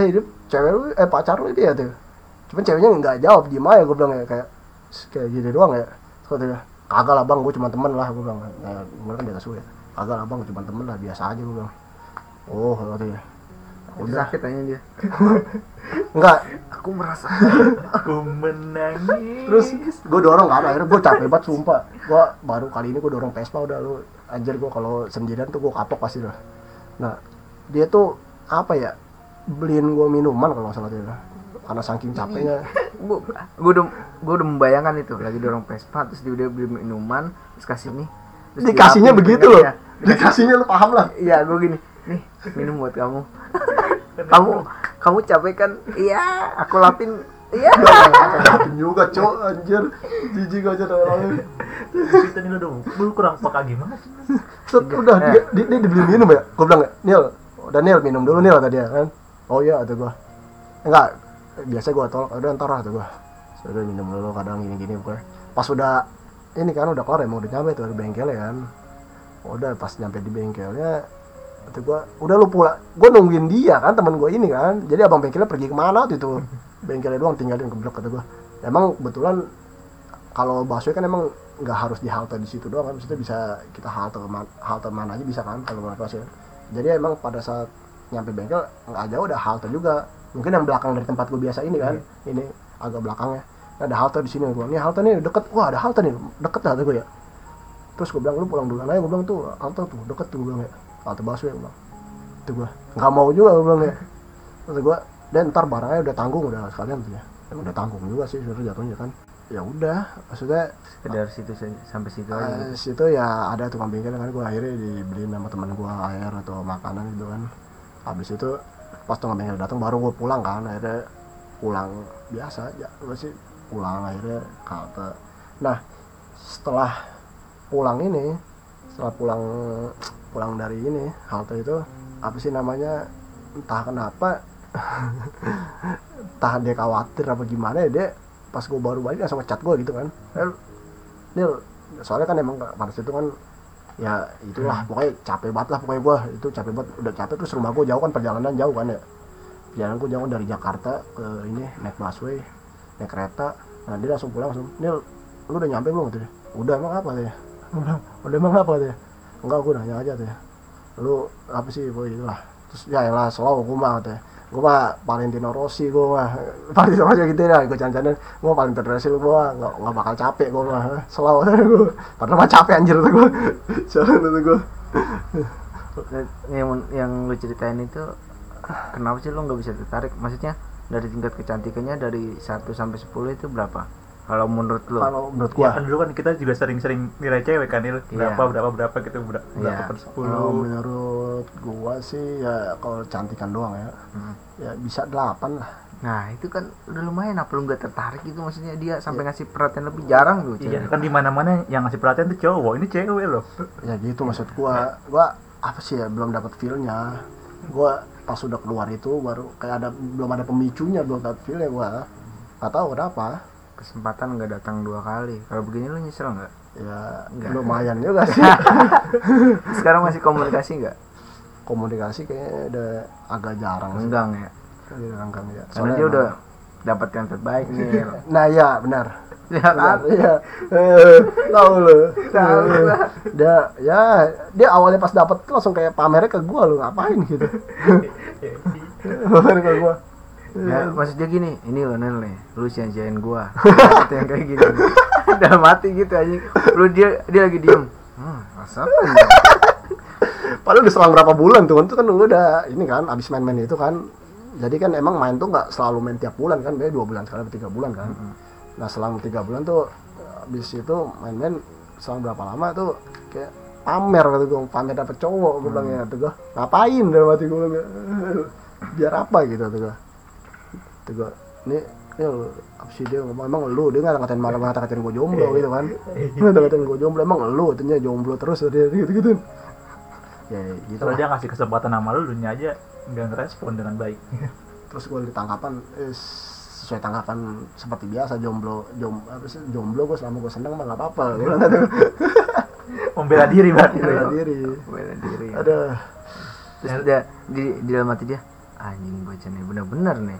S2: eh ini cewek lu eh pacar lu dia tuh cuman ceweknya nggak jawab diem aja gue bilang ya kayak kayak gini doang ya. Katanya kagak lah bang gue cuma temen lah gue bilang. Nah, gue kan di atas ya kagak lah bang cuma temen lah biasa aja gue bilang. Oh katanya
S3: Udah
S2: udah.
S3: sakit aja dia.
S2: enggak.
S3: Aku merasa
S1: aku menangis.
S2: Terus gue dorong kan akhirnya gue capek banget sumpah. Gue baru kali ini gue dorong Vespa udah lu anjir gue kalau sendirian tuh gue kapok pasti lah nah dia tuh apa ya beliin gue minuman kalau nggak salah dia karena saking capeknya.
S3: Gue gue udah gue udah membayangkan itu lagi dorong Vespa terus dia udah beli minuman terus kasih nih
S2: dikasihnya
S3: dilapin,
S2: begitu loh.
S3: iya.
S2: dikasihnya lu paham lah.
S3: Iya gue gini nih minum buat kamu. Kamu kamu capek kan? Iya aku lapin. Iya.
S2: Lapin juga cok anjir. Jijik aja dari orangnya
S1: kita nih lu dong. Lu kurang peka gimana sih
S2: Set, udah dia, dia, dia dibeli minum ya? Gue bilang Nil udah Nil minum dulu Nil kata dia kan. Oh iya kata gue enggak biasa gue tolak udah ntar lah kata gue sudah minum dulu kadang gini gini pokoknya. Pas udah ini kan udah emang udah nyampe tuh di bengkel ya kan. Udah pas nyampe di bengkelnya kata gue udah lu pulang. Gue nungguin dia kan temen gue ini kan. Jadi abang bengkelnya pergi ke mana waktu itu? Bengkelnya doang tinggalin ke blok kata gue emang kebetulan kalau busway kan emang nggak harus di halte di situ doang kan. Maksudnya bisa kita halte ma- halte mana aja bisa kan kalau mau busway jadi emang pada saat nyampe bengkel nggak jauh ada halte juga. Mungkin yang belakang dari tempat gue biasa ini kan ini agak belakangnya ada halte di sini. Gue nih halte nih deket. Wah ada halte nih. Deket lah gue ya. Terus gue bilang lu pulang duluan aja. Gue bilang tuh halte tuh deket tuh gue bilang ya. Halte busway gue bilang. Itu gue nggak mau juga gue bilang ya. Terus gue dan ntar barangnya udah tanggung udah sekalian tuh ya. Dan udah tanggung juga sih sebenarnya jatuhnya kan. Ya udah maksudnya
S3: dari situ sa- sampai situ aja.
S2: Eh,
S3: gitu.
S2: situ ya ada tukang bengkel kan gue akhirnya dibeliin sama teman gue air atau makanan gitu kan. Habis itu pas tukang bengkel datang baru gue pulang kan akhirnya pulang biasa aja. Gue sih pulang akhirnya ke halte nah setelah pulang ini setelah pulang pulang dari ini halte itu apa sih namanya entah kenapa entah dia khawatir apa gimana ya dia pas gue baru balik langsung ngechat gue gitu kan. Eh, Nil soalnya kan emang pada situ kan ya itulah pokoknya capek banget lah pokoknya gua. Itu capek banget udah capek terus rumah gua jauh kan perjalanan jauh kan ya. Perjalanan gua jauh dari Jakarta ke ini naik busway naik kereta nah dia langsung pulang langsung Nil lu udah nyampe belum? katanya udah emang apa? ya udah emang apa? katanya enggak gua nanya aja tuh lu apa sih? Boy itulah terus ya elah selalu gua mah katanya gua mah Valentino Rossi gua mah. Valentino Rossi gitu ya gua cancanan gua paling terdesil gua nggak nggak bakal capek gua mah. Selalu gua. Padahal mah capek anjir tuh soalnya tuh gua.
S3: Dan yang yang lu ceritain itu kenapa sih lu nggak bisa tertarik? Maksudnya dari tingkat kecantikannya dari 1 sampai 10 itu berapa? Kalau menurut lu?
S2: Kalau menurut
S1: Ya
S2: gua
S1: kan dulu kan kita juga sering-sering nilai cewek kan Il. berapa
S3: Iya.
S1: berapa berapa gitu berapa, berapa
S3: Iya.
S1: per
S2: kalau
S1: sepuluh
S2: menurut gua sih ya kalau cantikan doang ya.
S3: Hmm.
S2: ya bisa delapan lah.
S3: Nah itu kan udah lumayan apa lu nggak tertarik itu maksudnya dia sampai ngasih perhatian lebih jarang tuh
S1: Iya kan di mana-mana yang ngasih perhatian tuh cowok ini cewek loh.
S2: Ya gitu maksud gua. Gua apa sih ya belum dapat feelnya. Gua pas udah keluar itu baru kayak ada belum ada pemicunya belum dapat feelnya gua. Nggak tahu kenapa.
S3: Kesempatan nggak datang dua kali. Kalau begini lu nyesel nggak?
S2: Ya
S3: Nggak.
S2: lumayan juga sih.
S3: Sekarang masih komunikasi nggak?
S2: Komunikasi kayaknya udah agak jarang sih.
S3: Enggang ya?
S2: Renggang ya.
S3: Karena
S2: Soalnya
S3: dia
S2: emang-
S3: udah dapat yang terbaik nih.
S2: Nah ya benar
S3: ya kan
S2: Iya, eh, tahu lo.
S3: Tahu gua.
S2: Dia, ya, dia awalnya pas dapat tuh langsung kayak pamernya ke gua lo ngapain gitu. pamernya ke gua.
S3: Ya, maksud dia gini, ini lo Nel nih, lu sia-siain gua. Kata yang kayak gini. Udah mati gitu aja. Lu dia dia lagi diem. Hmm, asap.
S2: Padahal udah selang berapa bulan tuh, itu kan udah ini kan abis main-main itu kan. Jadi kan emang main tuh nggak selalu main tiap bulan kan, biasanya dua bulan sekali atau tiga bulan kan. Nah selang tiga bulan tuh abis itu main-main selang berapa lama tuh kayak pamer kata gue pamer dapet cowok gue bilang ya tuh gue ngapain? Dalam hati gue bilang ya. biar apa? Gitu tuh gue tuh gue ini ya lu, apa sih dia ngomong emang lu? Dia nggak ngatain malah ngata ngatain gue jomblo gitu kan. Ngata ngatain gue jomblo emang lu? Katanya jomblo terus dia gitu gitu. Ya gitu
S1: Kalau dia ngasih kesempatan sama lu, lu nya aja nggak ngerespon dengan baik.
S2: terus gue ditangkapan eh, sesuai tangkapan seperti biasa jomblo jom apa sih jomblo gue selama gue seneng mah nggak apa-apa gue gitu.
S1: Membela diri berarti. lu ya.
S2: bela diri.
S3: Bela diri.
S2: Ada
S3: terus dia di, di dalam hati dia anjing bocah nih bener-bener nih.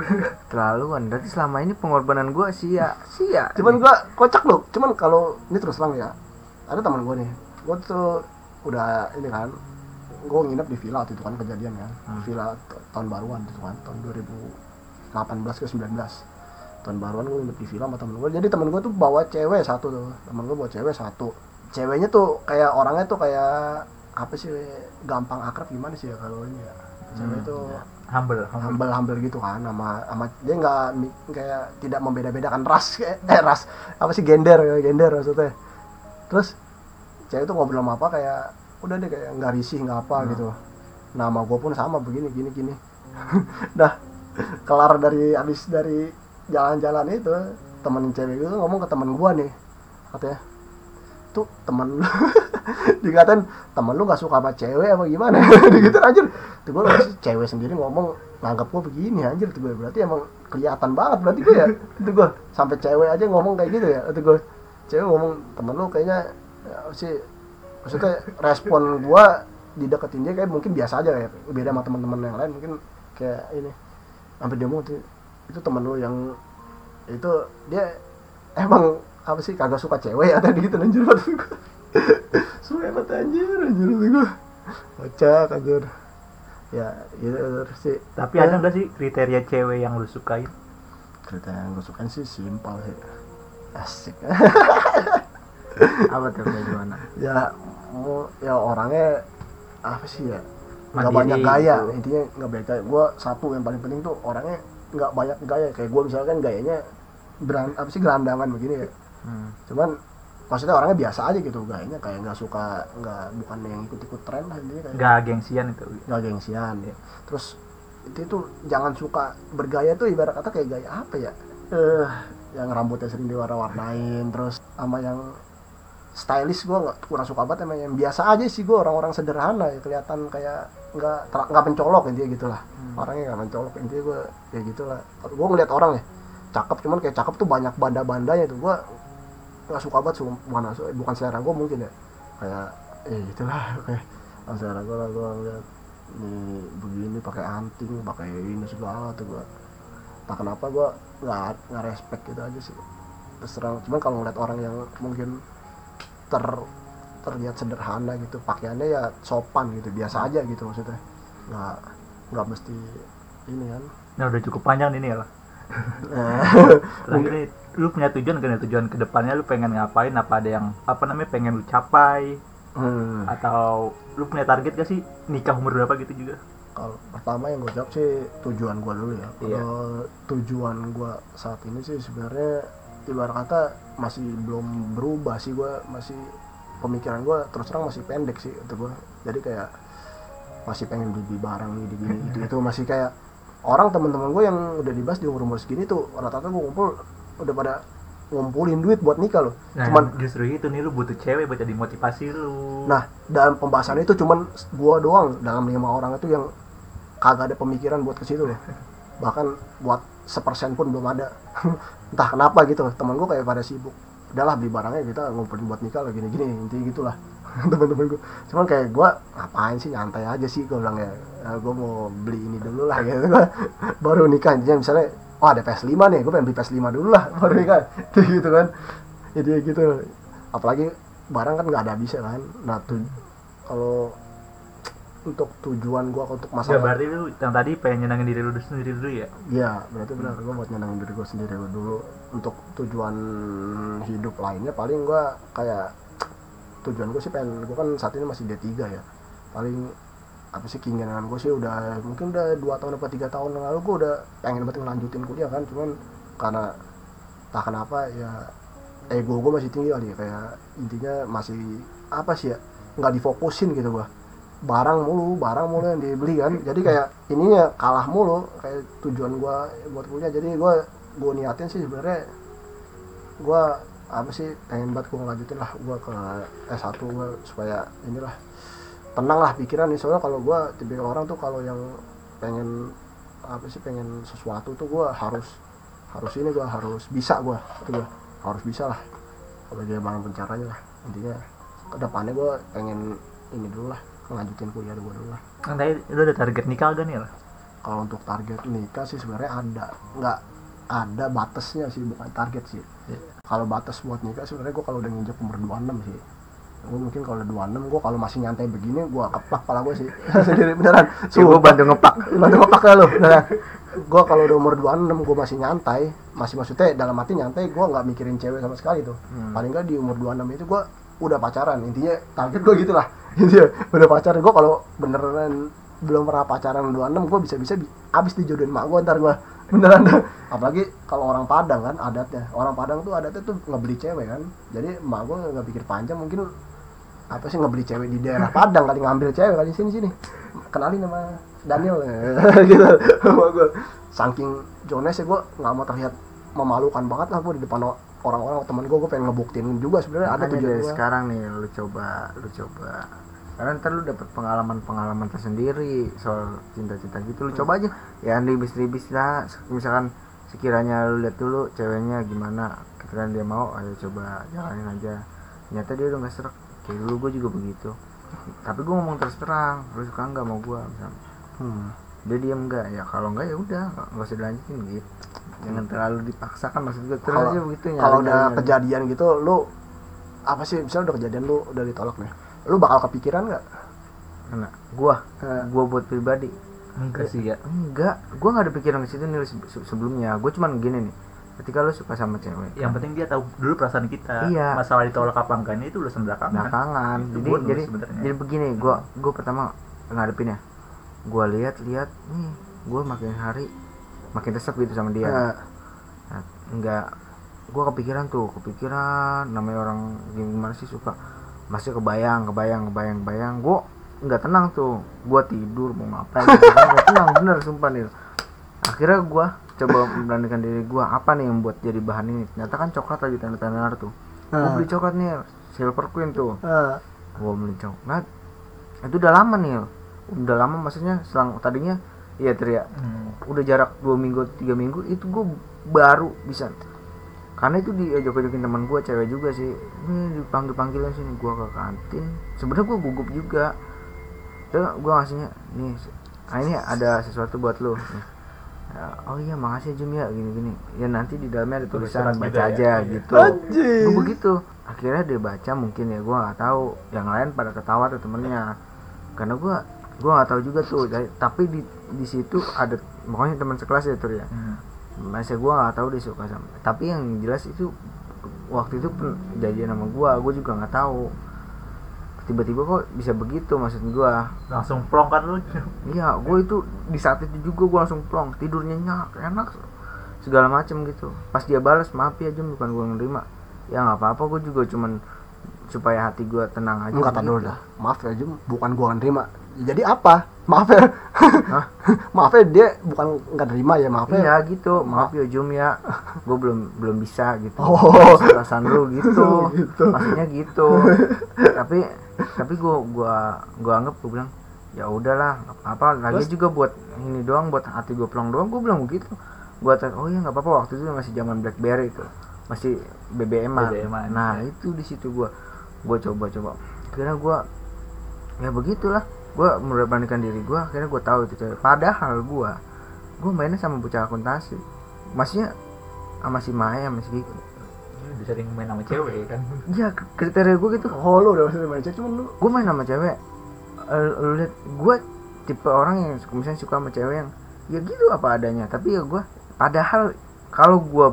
S3: Terlaluan. Berarti selama ini pengorbanan gua sia sia
S2: cuman gue kocak loh. Cuman kalau ini terus terang ya ada teman gue nih. Gue tuh udah ini kan gue nginep di villa waktu itu kan kejadian kan
S1: Hmm.
S2: villa tahun baruan itu kan tahun 2018 ke 19 tahun baruan gue nginep di villa sama temen gue jadi temen gue tuh bawa cewek satu tuh. Temen gue bawa cewek satu. Ceweknya tuh kayak orangnya tuh kayak apa sih gampang akrab gimana sih ya kalau ini ya? Cewek
S1: Hmm,
S2: tuh
S1: Humble, humble.
S2: humble humble gitu kan sama sama dia nggak kayak tidak membeda-bedakan ras kayak- eh ras apa sih gender gender maksudnya. Terus cewek tuh ngobrol sama apa kayak udah deh kayak nggak risih nggak apa
S1: Hmm.
S2: gitu. Nama gue pun sama begini gini gini. Dah kelar dari habis dari jalan-jalan itu temen cewek itu ngomong ke temen gue nih katanya. Tuh temen lu. Dikatain temen lu gak suka sama cewek apa gimana? Gitu anjir. Tuh gue cewek sendiri ngomong nganggap gue begini anjir. Tuh gue berarti emang kelihatan banget berarti gue ya. Itu gue sampai cewek aja ngomong kayak gitu ya. Itu gue cewek ngomong temen lu kayaknya ya, sih maksudnya respon gue dideketin dia kayak mungkin biasa aja kayak beda sama teman-teman yang lain mungkin kayak ini. Sampai dia ngomong tuh, itu temen lu yang itu dia emang apa sih kagak suka cewek atau gitu anjir maksud gue suka banget anjir anjir maksud gue kocak anjir. Ya itu terus sih.
S1: Tapi ada nggak sih kriteria cewek yang lu sukain?
S2: cerita yang gue sukain sih simpel sih. Asik.
S3: Apa tuh kayak gimana?
S2: Ya mau ya orangnya apa sih ya? Nggak banyak gaya
S1: gitu.
S2: intinya nggak banyak gaya. Gue satu yang paling penting tuh orangnya nggak banyak gaya. Kayak gue misalkan gayanya beran apa sih gelandangan begini ya.
S3: Hmm.
S2: cuman maksudnya orangnya biasa aja gitu gayanya. Kayak nggak suka nggak bukan yang ikut-ikut tren lah intinya kayak
S1: Nggak gengsian itu.
S2: nggak gengsian. Ya terus itu tuh jangan suka bergaya tuh ibarat kata kayak gaya apa ya? Eh. Yang rambutnya sering diwarna-warnain terus sama yang stylish gue nggak kurang suka banget emang yang biasa aja sih gue orang-orang sederhana ya. Kelihatan kayak nggak nggak mencolok intinya gitulah. Orangnya nggak mencolok intinya gue kayak gitulah. Gue ngeliat orang ya cakep cuman kayak cakep tuh banyak banda-bandanya tuh. Gue nggak suka banget sum- bukan bukan selera gue mungkin ya. Kayak eh gitulah kayak selera gue lah gue ngeliat nih begini pakai anting pakai ini segala tuh gue tak kenapa gue nggak nggak respect gitu aja sih. Terus terang cuman kalau ngeliat orang yang mungkin ter terlihat sederhana gitu pakaiannya ya sopan gitu biasa aja gitu maksudnya nggak nggak mesti ini kan
S1: Nah udah cukup panjang ini ya lah. Nih, lu punya tujuan ya tujuan ke depannya lu pengen ngapain? Apa ada yang apa namanya pengen lu capai?
S2: hmm.
S1: Atau lu punya target gak sih nikah umur berapa gitu juga?
S2: kalau pertama yang gue jawab sih tujuan gue dulu ya
S1: Iya.
S2: kalau tujuan gue saat ini sih sebenarnya ibarat kata masih belum berubah sih gue masih pemikiran gue terus terang masih pendek sih untuk gue jadi kayak masih pengen beli barang ini di gini itu itu masih kayak orang teman-teman gue yang udah dibahas di umur umur segini tuh rata-rata gue ngumpul udah pada ngumpulin duit buat nikah loh
S1: Nah,
S2: cuman
S1: justru itu nih lu butuh cewek buat jadi motivasi lu.
S2: Nah, dalam pembahasan itu cuman gua doang dalam lima orang itu yang kagak ada pemikiran buat ke situ loh. Bahkan buat sepersen pun belum ada. Entah kenapa gitu, temen gua kayak pada sibuk. Udahlah beli barangnya kita ngumpulin buat nikah lagi gini-gini, intinya gitulah. Temen-temen gua. Cuman kayak gua ngapain sih nyantai aja sih gua bilang ya. "Eh, gua mau beli ini dulu lah gitu. Baru nikah intinya misalnya oh ada PS5 nih, gue pengen beli PS5 dulu lah baru nikah. gitu kan. Jadi gitu. Apalagi barang kan nggak ada habisnya kan nah tuh kalau untuk tujuan gua untuk
S1: Ya
S2: masalah
S1: berarti lu yang tadi pengen nyenangin diri lu sendiri dulu ya?
S2: Iya, berarti benar gua buat nyenangin diri gua sendiri dulu. Untuk tujuan hidup lainnya paling gua kayak tujuan gua sih pengen gua kan saat ini masih D3 ya. Paling apa sih keinginan gue sih udah mungkin udah dua tahun atau tiga tahun lalu gue udah pengen banget ngelanjutin kuliah kan. Cuman karena tak kenapa ya ego gue masih tinggi kali ya. Kayak intinya masih apa sih ya nggak difokusin gitu gua barang mulu barang mulu yang dibeli kan. Jadi kayak ininya kalah mulu kayak tujuan gua buat kuliah. Jadi gua gue niatin sih sebenarnya gue apa sih pengen banget gue ngelanjutin lah. Gue ke S1 gue supaya inilah tenang lah pikiran nih. Soalnya kalau gue tipe orang tuh kalau yang pengen apa sih pengen sesuatu tuh gue harus harus ini gue harus bisa gue itu gue harus bisa lah. Bang pencaranya lah. Intinya ke depannya gue pengen ini dulu lah ngelanjutin kuliah gue dulu lah.
S1: Kan tadi lu ada target nikah gak nih lah
S2: kalau untuk target nikah sih sebenarnya ada. Nggak ada batasnya sih bukan target sih.
S1: Iya.
S2: kalau batas buat nikah sebenarnya gue kalau udah nginjek umur 26 sih. Gue mungkin kalau udah 26 gue kalau masih nyantai begini gue keplak pala gue sih. Sendiri beneran.
S3: Ya, gue bantu ngepak.
S2: bantu ngepak lu beneran. Gue kalau udah umur 26 gue masih nyantai masih maksudnya dalam arti nyantai gue nggak mikirin cewek sama sekali tuh.
S3: Hmm.
S2: paling nggak di umur 26 itu gue udah pacaran. Intinya target gue gitulah intinya udah pacaran gue kalau beneran belum pernah pacaran 26 gue bisa bisa abis dijodohin mak gue ntar gue beneran. Apalagi kalau orang Padang kan adatnya. Orang Padang tuh adatnya tuh ngebeli cewek kan. Jadi mak gue nggak pikir panjang mungkin apa sih ngebeli cewek di daerah Padang kali ngambil cewek kali sini sini. Kenalin sama Daniel. Gitu. Sama gue saking Jones ya gue nggak mau terlihat memalukan banget lah gue di depan orang-orang temen gue gue pengen ngebuktiin juga sebenarnya ada tujuan
S3: dari
S2: gue
S3: sekarang nih lu coba lu coba. Karena ntar lu dapet pengalaman-pengalaman tersendiri soal cinta-cinta gitu lu coba aja. Ya ribis-ribis lah. Misalkan sekiranya lu lihat dulu ceweknya gimana ketika dia mau ayo coba jalanin aja. Ternyata dia udah nggak serak. Kayak dulu gue juga begitu. Tapi gue ngomong terus terang lu suka nggak mau gue misalnya
S2: hmm.
S3: dia diem nggak? Ya kalau nggak ya udah nggak usah dilanjutin gitu jangan terlalu dipaksakan maksud gue terus
S2: Kalau-
S3: aja begitu
S2: kalau udah
S3: nyari-
S2: kejadian gitu lu apa sih? Misalnya udah kejadian lu udah ditolak nih. Lu bakal kepikiran nggak?
S3: Kena. gua
S2: Eh.
S3: gua buat pribadi.
S1: Enggak sih ya.
S3: Enggak. Gua nggak ada pikiran ke situ nih se- se- sebelumnya. Gua cuman gini nih. Ketika lu suka sama cewek
S1: yang penting dia tahu dulu perasaan kita.
S3: Iya.
S1: masalah ditolak apa enggaknya itu urusan belakangan.
S3: Belakangan.
S1: Itu
S3: jadi jadi jadi begini gua gua pertama ngadepin ya gua lihat lihat nih gua makin hari makin resep gitu sama dia.
S2: Nah,
S3: Nah, enggak. Gua kepikiran tuh kepikiran namanya orang gimana sih suka. Masih kebayang kebayang kebayang kebayang. Gua nggak tenang tuh. Gua tidur mau ngapain? Nggak tenang bener sumpah nih akhirnya gua coba memberanikan diri gua apa nih yang buat jadi bahan ini? Ternyata kan coklat lagi tanda tanda tuh. Gua
S2: Ah.
S3: beli coklat nih silver queen tuh.
S2: Eh,
S3: gua beli coklat. Itu udah lama nih udah lama maksudnya selang tadinya iya teriak
S1: Hmm.
S3: udah jarak dua minggu tiga minggu itu gue baru bisa. Karena itu diajak-ajakin teman gue cewek juga sih. Ini dipanggil panggilan sini gue ke kantin. Sebenarnya gue gugup juga. Terus gue ngasihnya nih ah ini ada sesuatu buat lo. Ya, oh iya makasih Jum ya. Gini gini ya nanti di dalamnya ada
S1: Tulis
S3: tulisan
S1: surat
S3: baca
S1: ya?
S3: aja
S1: Iya.
S3: gitu. Gue begitu. Akhirnya dia baca mungkin ya gue nggak tahu. Yang lain pada ketawa tuh temennya. Karena gue gue nggak tahu juga tuh tapi di di situ ada pokoknya teman sekelas ya tuh ya.
S1: Hmm.
S3: masa gue nggak tahu dia suka sama tapi yang jelas itu waktu itu pun jadian sama gue gue juga nggak tahu. Tiba-tiba kok bisa begitu maksud gue
S1: langsung plong kan lu?
S3: Iya gue itu di saat itu juga gue langsung plong tidur nyenyak enak segala macem gitu. Pas dia balas maaf ya Jum bukan gue nerima. Ya nggak apa-apa gue juga cuman supaya hati gue tenang aja
S2: enggak
S3: begitu.
S2: dulu dah. Maaf ya Jum bukan gua nerima jadi apa? Maaf ya.
S3: Hah?
S2: maaf ya dia bukan nggak nerima ya maaf ya.
S3: Iya gitu. Maaf ya Jum ya. Gue belum belum bisa gitu.
S2: Oh.
S3: perasaan lu gitu.
S2: Gitu.
S3: maksudnya gitu. Tapi tapi gue gua gua anggap gue bilang ya udahlah apa lagi
S2: Terus?
S3: juga buat ini doang buat hati gue plong doang. Gue bilang begitu. Gue oh iya nggak apa-apa. Waktu itu masih zaman BlackBerry itu. Masih BBM -an.
S1: BBM-an,
S3: nah
S1: ya.
S3: itu di situ gue gue coba-coba. Akhirnya gue ya begitulah gue memberanikan diri gue akhirnya gue tahu itu cewek. Padahal gue gue mainnya sama bocah akuntansi. Maksudnya sama si Maya sama si Kiki.
S1: Udah sering main sama cewek kan?
S3: Ya kriteria gue gitu.
S2: Oh lu udah masih main cewek cuman lu?
S3: Gue main sama cewek. Eh, lu lihat gue tipe orang yang misalnya suka sama cewek yang ya gitu apa adanya. Tapi ya gue padahal kalau gue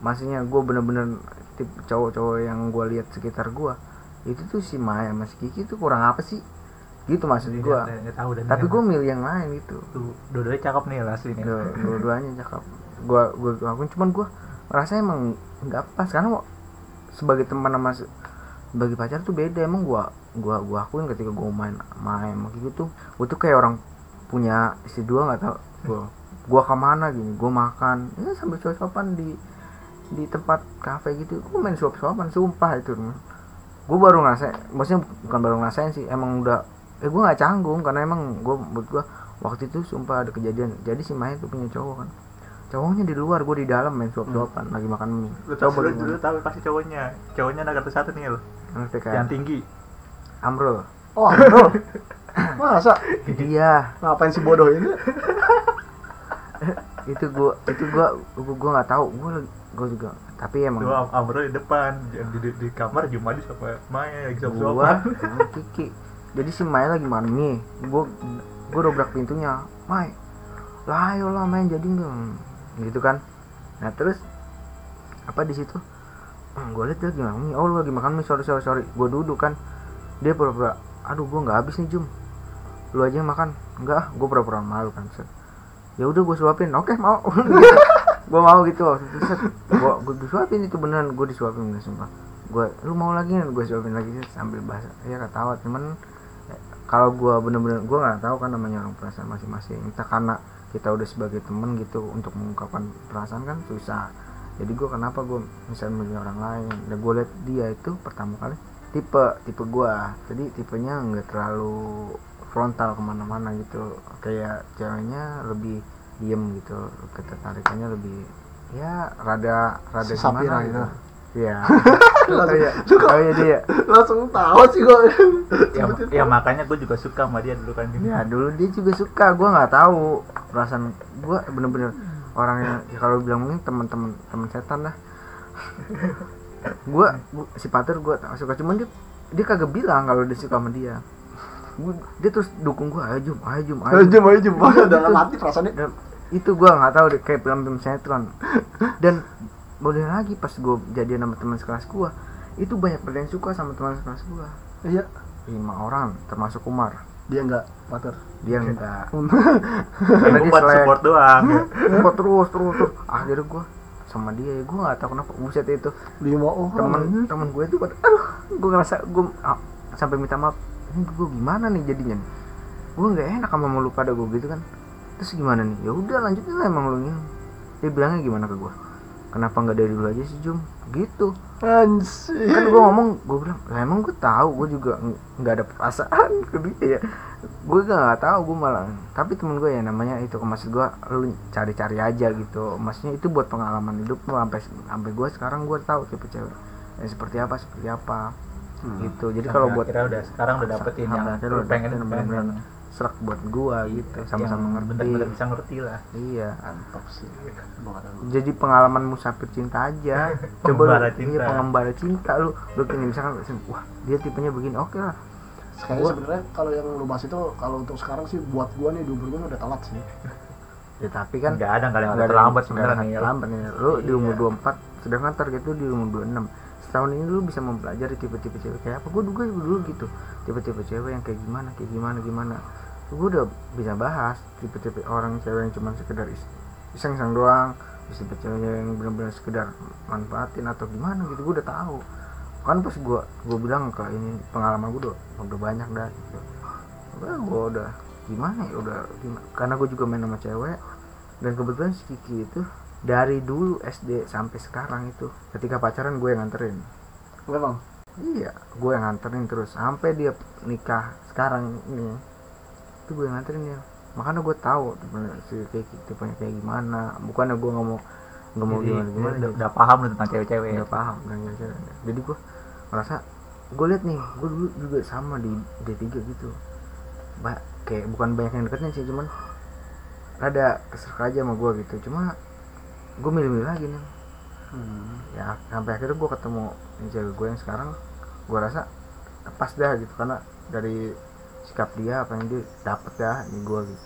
S3: maksudnya gue bener-bener tipe cowok-cowok yang gue lihat sekitar gue itu tuh si Maya sama si Kiki tuh kurang apa sih gitu maksud
S1: Jadi
S3: gue
S1: tahu dan
S3: tapi gue milih yang lain gitu
S1: tuh dua-duanya cakep nih lah sini
S3: Dua- dua-duanya cakep. Gue gue akuin cuman gue merasa emang nggak pas. Karena sebagai teman sama se- sebagai pacar tuh beda. Emang gue gua gua akuin ketika gue main main sama gitu tuh gue tuh kayak orang punya istri dua nggak tau gue gua ke mana gini gua makan. Ya sambil suap-suapan di di tempat kafe gitu. Gua main suap-suapan sumpah itu. Gua baru ngerasain maksudnya bukan baru ngerasain sih emang udah eh gua nggak canggung karena emang gua menurut gua waktu itu sumpah ada kejadian. Jadi si Maya tuh punya cowok kan. Cowoknya di luar gua di dalam main suap-suapan lagi makan mie.
S1: Lu tau
S3: coba
S1: lu, lu tahu pasti cowoknya. Cowoknya anak kartu satu nih lo.
S3: ngerti
S1: Yang
S3: kan
S1: tinggi.
S3: Amrul.
S2: Oh bro masa?
S3: Dia
S2: ngapain si bodoh ini?
S3: Itu gua itu gua gua gua nggak tahu. Gua gua juga tapi emang
S1: Lu Am- Amro di depan, di, di, di kamar Jumadi sama Maya lagi
S3: gua
S1: suap-suapan.
S3: sama Kiki jadi si Maya lagi main nih gua gua dobrak pintunya. Mai lah ayo lah main jadi dong gitu kan. Nah terus apa di situ? Hmm, gua lihat dia lagi makan mie oh lu lagi makan mie sorry sorry sorry. Gua duduk kan. Dia pura-pura aduh gua nggak habis nih Jum. Lu aja yang makan. Enggak ah gua pura-pura malu kan set. Ya udah gua suapin. Oke mau. Gitu. gua mau gitu waktu set. Gua gua disuapin itu beneran. Gua disuapin bener sumpah. Gua lu mau lagi nih gua suapin lagi set, sambil bahasa ya ketawa. Cuman kalau gua bener-bener gua nggak tahu kan namanya orang perasaan masing-masing. Entah karena kita udah sebagai temen gitu untuk mengungkapkan perasaan kan susah. Jadi gua kenapa gua misalnya milih orang lain? Dan gua lihat dia itu pertama kali tipe tipe gua. Jadi tipenya nggak terlalu frontal ke mana-mana gitu. Kayak ceweknya lebih diem gitu. Ketertarikannya lebih ya rada rada gimana gitu.
S2: gitu.
S3: Iya.
S2: Langsung,
S3: iya
S2: lu kok
S3: oh iya dia.
S2: langsung tahu sih gua.
S1: Ya, ya makanya gue juga suka sama dia dulu kan.
S3: ya dulu dia juga suka. Gua nggak tahu perasaan gua bener-bener orang yang ya kalau bilang mungkin teman-teman teman setan lah. Gua, gua si Pater gua tak suka. Cuman dia dia kagak bilang kalau dia suka sama dia. Gua, dia terus dukung gua ayo jum ayo jum
S2: ayo. Jum ayo jum.
S3: Gitu.
S2: dalam hati perasaannya.
S3: itu gua nggak tahu deh kayak film-film sinetron. Dan boleh lagi pas gua jadian sama teman sekelas gua. Itu banyak pada yang suka sama teman sekelas gua.
S2: Iya.
S3: Lima orang termasuk Umar.
S2: Dia enggak pater
S3: dia enggak karena
S1: Gue
S3: dia
S1: buat
S3: selek.
S1: support doang.
S3: Gua terus terus terus. Akhirnya gua sama dia ya gua nggak tahu kenapa. Buset itu.
S2: Lima orang.
S3: Temen temen gue itu aduh gue ngerasa gue ah, sampai minta maaf. Ini gue gimana nih jadinya gue nggak enak sama lu pada gue gitu kan. Terus gimana nih? Ya udah lanjutin lah emang lu ini dia bilangnya gimana ke gue kenapa nggak dari dulu aja sih Jum? Gitu.
S2: Anjir
S3: kan gue ngomong gue bilang lah emang gue tahu gue juga ng- nggak ada perasaan ke dia ya. Gue gak nggak tahu gue malah tapi temen gue ya namanya itu maksud gue lu cari-cari aja gitu. Maksudnya itu buat pengalaman hidup lu sampai sampai gue sekarang gue tahu tipe cewek. Yang seperti apa seperti apa.
S2: Hmm.
S3: gitu. Jadi kalau buat
S1: udah sekarang udah dapetin yang lu
S3: udah
S1: pengen
S3: dapetin
S1: pengen
S3: serak buat gue gitu. Sama-sama
S1: Yang
S3: ngerti.
S1: bener-bener bisa ngerti lah.
S3: Iya.
S2: Mantap sih. Gua
S3: jadi pengalaman musafir cinta aja. Coba lu,
S1: cinta.
S3: iya pengembara cinta lu. Lu gini misalkan wah dia tipenya begini oke lah. Gua-
S2: sebenarnya kalau yang lu bahas itu kalau untuk sekarang sih buat gua nih dua bulan udah telat sih.
S3: ya tapi kan
S1: nggak ada nggak ada terlambat sebenarnya.
S3: terlambat nih. Lu di umur
S1: Iya.
S3: 24 sedangkan target lu di umur 26 setahun ini lu bisa mempelajari tipe-tipe cewek kayak apa? Gue juga dulu gitu. Tipe-tipe cewek yang kayak gimana kayak gimana gimana gue udah bisa bahas tipe-tipe orang cewek yang cuma sekedar is- iseng-iseng doang terus tipe cewek yang benar-benar sekedar manfaatin atau gimana gitu gue udah tahu. Kan pas gue gue bilang ke ini pengalaman gue udah udah banyak dah gitu. Udah gue udah gimana ya udah gimana? Karena gue juga main sama cewek dan kebetulan si Kiki itu dari dulu SD sampai sekarang itu ketika pacaran gue yang nganterin.
S2: Memang.
S3: iya gue yang nganterin terus sampai dia nikah sekarang ini itu gue yang nganterin ya. Makanya gue tahu si Kiki tipenya kayak gimana. Bukannya gue nggak mau nggak mau
S1: Jadi,
S3: gimana gimana
S1: udah, udah paham lu tentang cewek-cewek
S3: nggak paham dan cewek jadi gue merasa gue liat nih gue dulu juga sama di D3 gitu. Ba kayak bukan banyak yang deketin sih cuman ada keserk aja sama gue gitu. Cuma gue milih-milih lagi nih.
S2: Hmm.
S3: ya sampai akhirnya gue ketemu cewek gue yang sekarang gue rasa pas dah gitu. Karena dari sikap dia apa yang dia dapet dah di gue gitu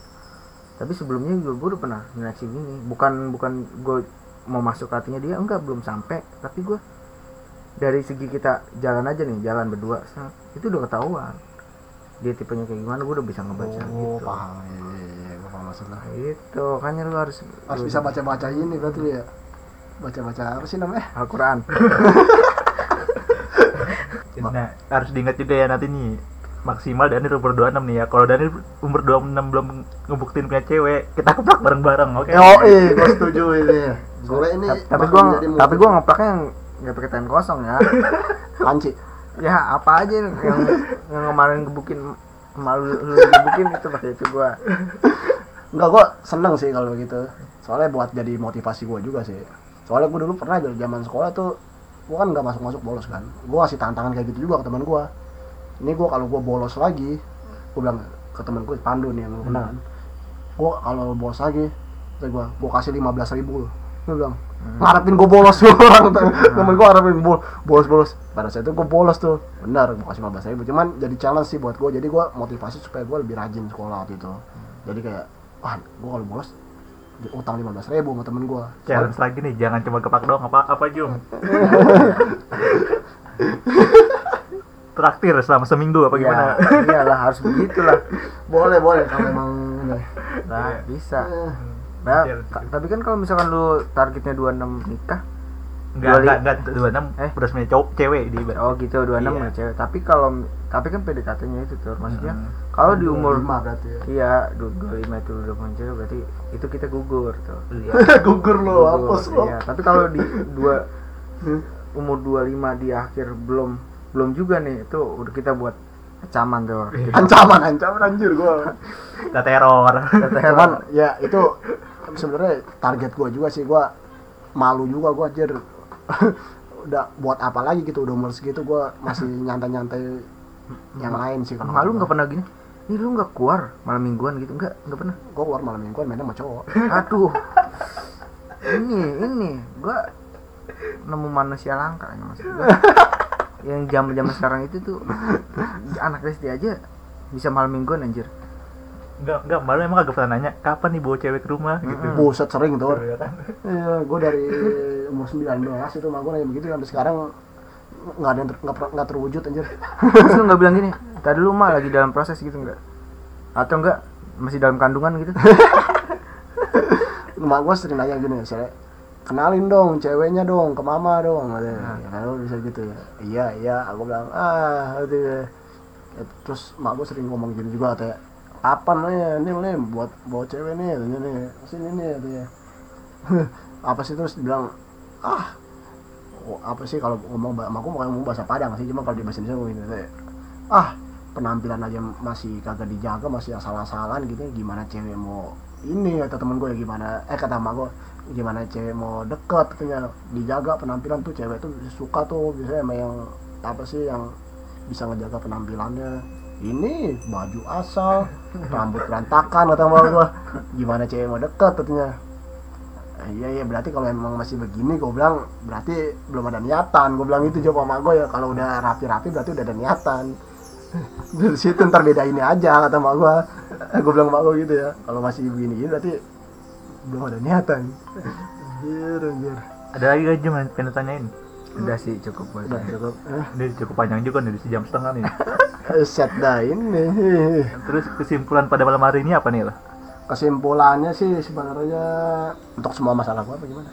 S3: tapi sebelumnya juga gue udah pernah nyeleksi gini bukan bukan gue mau masuk hatinya dia enggak belum sampai tapi gue dari segi kita jalan aja nih jalan berdua itu udah ketahuan dia tipenya kayak gimana gue udah bisa ngebaca
S2: Oh,
S3: gitu
S2: paham. Iya, iya, iya, gua paham maksudnya.
S3: itu makanya lu harus
S2: Harus bisa baca-baca ini berarti ya. Baca-baca apa sih namanya?
S3: Al-Quran
S1: nah harus diingat juga ya nanti nih maksimal Daniel umur 26 nih ya. Kalau Daniel umur 26 belum ngebuktiin punya cewek, kita keplak bareng-bareng, oke?
S2: Yo, eh, gue setuju ini. Soalnya ini
S3: Ta- tapi gua tapi gua ngeplaknya yang nggak pakai tangan kosong ya
S2: panci.
S3: ya apa aja yang yang kemarin gebukin malu lu gebukin itu pakai itu gua
S2: Enggak, gue seneng sih kalau begitu. Soalnya buat jadi motivasi gue juga sih. Soalnya gue dulu pernah dari zaman sekolah tuh, gue kan nggak masuk-masuk bolos kan. Gue kasih tantangan kayak gitu juga ke teman gue. Ini gue kalau gue bolos lagi, gue bilang ke temen gue Pandu nih yang lu kenal. Kan. Gue kalau bolos lagi, gue gue kasih lima belas ribu. Gue bilang ngarepin gue bolos tuh. Orang temen gue ngarepin bol bolos bolos. Pada saat itu gue bolos tuh. Benar gue kasih 15 ribu. Cuman jadi challenge sih buat gue jadi gue motivasi supaya gue lebih rajin sekolah waktu itu. Jadi kayak wah gue kalau bolos utang 15 ribu sama temen gue
S1: Challenge lagi nih, jangan cuma kepak doang apa apa Jum. Traktir selama seminggu apa gimana?
S3: ya iyalah harus begitulah
S2: boleh boleh kalau emang ini
S3: nah bisa
S2: Eh,
S3: nah,
S1: Iya,
S3: tapi kan kalau misalkan lu targetnya 26 nikah
S1: Enggak, enggak, enggak, 26
S3: Eh?
S1: udah cowok cewek di
S3: oh gitu 26
S1: Iya.
S3: ya cewek tapi kalau tapi kan PDKT-nya itu tuh maksudnya
S1: Hmm.
S3: kalau di umur
S2: 25 berarti ya
S3: iya du- 25 itu udah punya cewek berarti itu kita gugur tuh
S1: Iya.
S2: gugur lo
S3: Gugur,
S2: hapus lo
S3: iya. tapi kalau di dua umur 25 di akhir belum belum juga nih itu udah kita buat ancaman tuh.
S2: Ancaman ancaman anjir gue
S1: Kita teror.
S2: cuman ya itu sebenarnya target gue juga sih. Gue malu juga gue anjir. Udah buat apa lagi gitu udah umur segitu gue masih nyantai-nyantai yang lain sih kalau
S3: malu nggak pernah gini? Ini lu nggak keluar malam mingguan gitu? Nggak nggak pernah?
S2: Gue keluar malam mingguan mainnya sama cowok.
S3: Aduh. Ini ini. Gua nemu manusia langka ini maksud gua. Yang zaman zaman sekarang itu tuh anak SD aja bisa malam mingguan anjir.
S1: Enggak, enggak, malu emang agak pernah nanya kapan nih bawa cewek ke rumah? Gitu.
S2: buset sering tuh.
S1: Iya kan?
S2: Iya, gue dari umur 19 itu mah gue nanya begitu sampai sekarang nggak ada yang ter, nggak, per- nggak terwujud anjir.
S3: Terus lu nggak bilang gini tadi lu mah lagi dalam proses gitu nggak? Atau enggak masih dalam kandungan gitu?
S2: Mak gue sering nanya gini saya kenalin dong ceweknya dong ke mama dong. Katanya. lu bisa gitu ya. Iya iya aku bilang ah gitu ya. Ya, terus mak gue sering ngomong gini juga katanya kapan nih ini nih buat bawa cewek nih? Katanya nih sini nih katanya. Apa sih terus bilang ah oh, apa sih kalau ngomong sama aku mau ngomong bahasa Padang sih cuma kalau di bahasa Indonesia gue gitu ah penampilan aja masih kagak dijaga masih asal-asalan gitu gimana cewek mau ini? Kata temen gue ya gimana? Eh kata emak gue gimana cewek mau deket katanya dijaga penampilan tuh cewek tuh suka tuh biasanya sama yang apa sih yang bisa ngejaga penampilannya. Ini baju asal rambut berantakan kata emak gue gimana cewek mau deket katanya. "Eh, iya iya berarti kalau emang masih begini gue bilang berarti belum ada niatan. Gue bilang itu jawab sama gue ya kalau udah rapi-rapi berarti udah ada niatan. Dari situ ntar beda ini aja kata mak gua. Gue bilang mak gua gitu ya kalau masih begini gini berarti belum ada niatan anjir anjir
S1: Ada lagi gak Jum yang pengen tanyain?
S3: udah sih cukup buat
S2: udah cukup eh,
S1: Ini cukup panjang juga nih, sejam setengah nih.
S2: set dah ini
S1: Terus kesimpulan pada malam hari ini apa nih lah?
S2: kesimpulannya sih sebenarnya untuk semua masalah gua apa gimana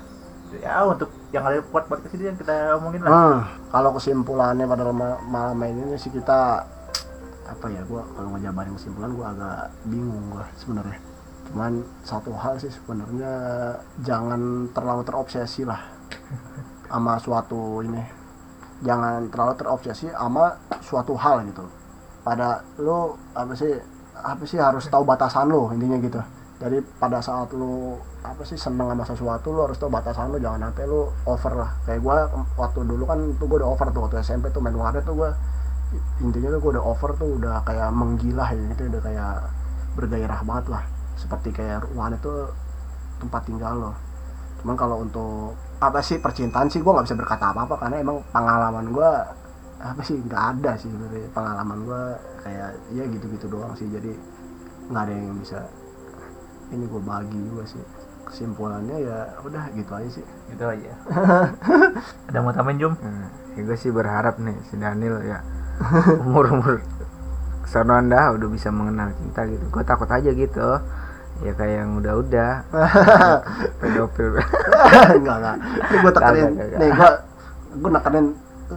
S1: Ya untuk yang ada buat buat ke sini yang kita omongin lah.
S2: Hmm, kalau kesimpulannya pada ma- malam ini sih kita apa ya gua kalau ngejabarin kesimpulan gua agak bingung gua sebenarnya. Cuman satu hal sih sebenarnya jangan terlalu terobsesi lah sama suatu ini. Jangan terlalu terobsesi sama suatu hal gitu. Pada lu apa sih apa sih harus tahu batasan lu intinya gitu. Jadi pada saat lu apa sih seneng sama sesuatu lu harus tahu batasan lu jangan sampai lu over lah kayak gua waktu dulu kan tuh gua udah over tuh waktu SMP tuh main warnet tuh gua intinya tuh gua udah over tuh udah kayak menggila ya gitu udah kayak bergairah banget lah seperti kayak warnet tuh tempat tinggal lo cuman kalau untuk apa sih percintaan sih gua nggak bisa berkata apa apa karena emang pengalaman gua apa sih nggak ada sih sebenarnya. Pengalaman gua kayak ya gitu-gitu doang sih. Jadi nggak ada yang bisa ini gue bagi juga sih. Kesimpulannya ya udah gitu aja sih.
S1: Gitu aja. Ada mau tambahin Jum?
S3: Nah, ya gue sih berharap nih si Daniel ya umur umur kesonoan dah udah bisa mengenal cinta gitu. Gue takut aja gitu ya kayak yang udah-udah pedofil
S2: enggak enggak. Ini gue tekenin
S3: kagak.
S2: nih gue gue nekenin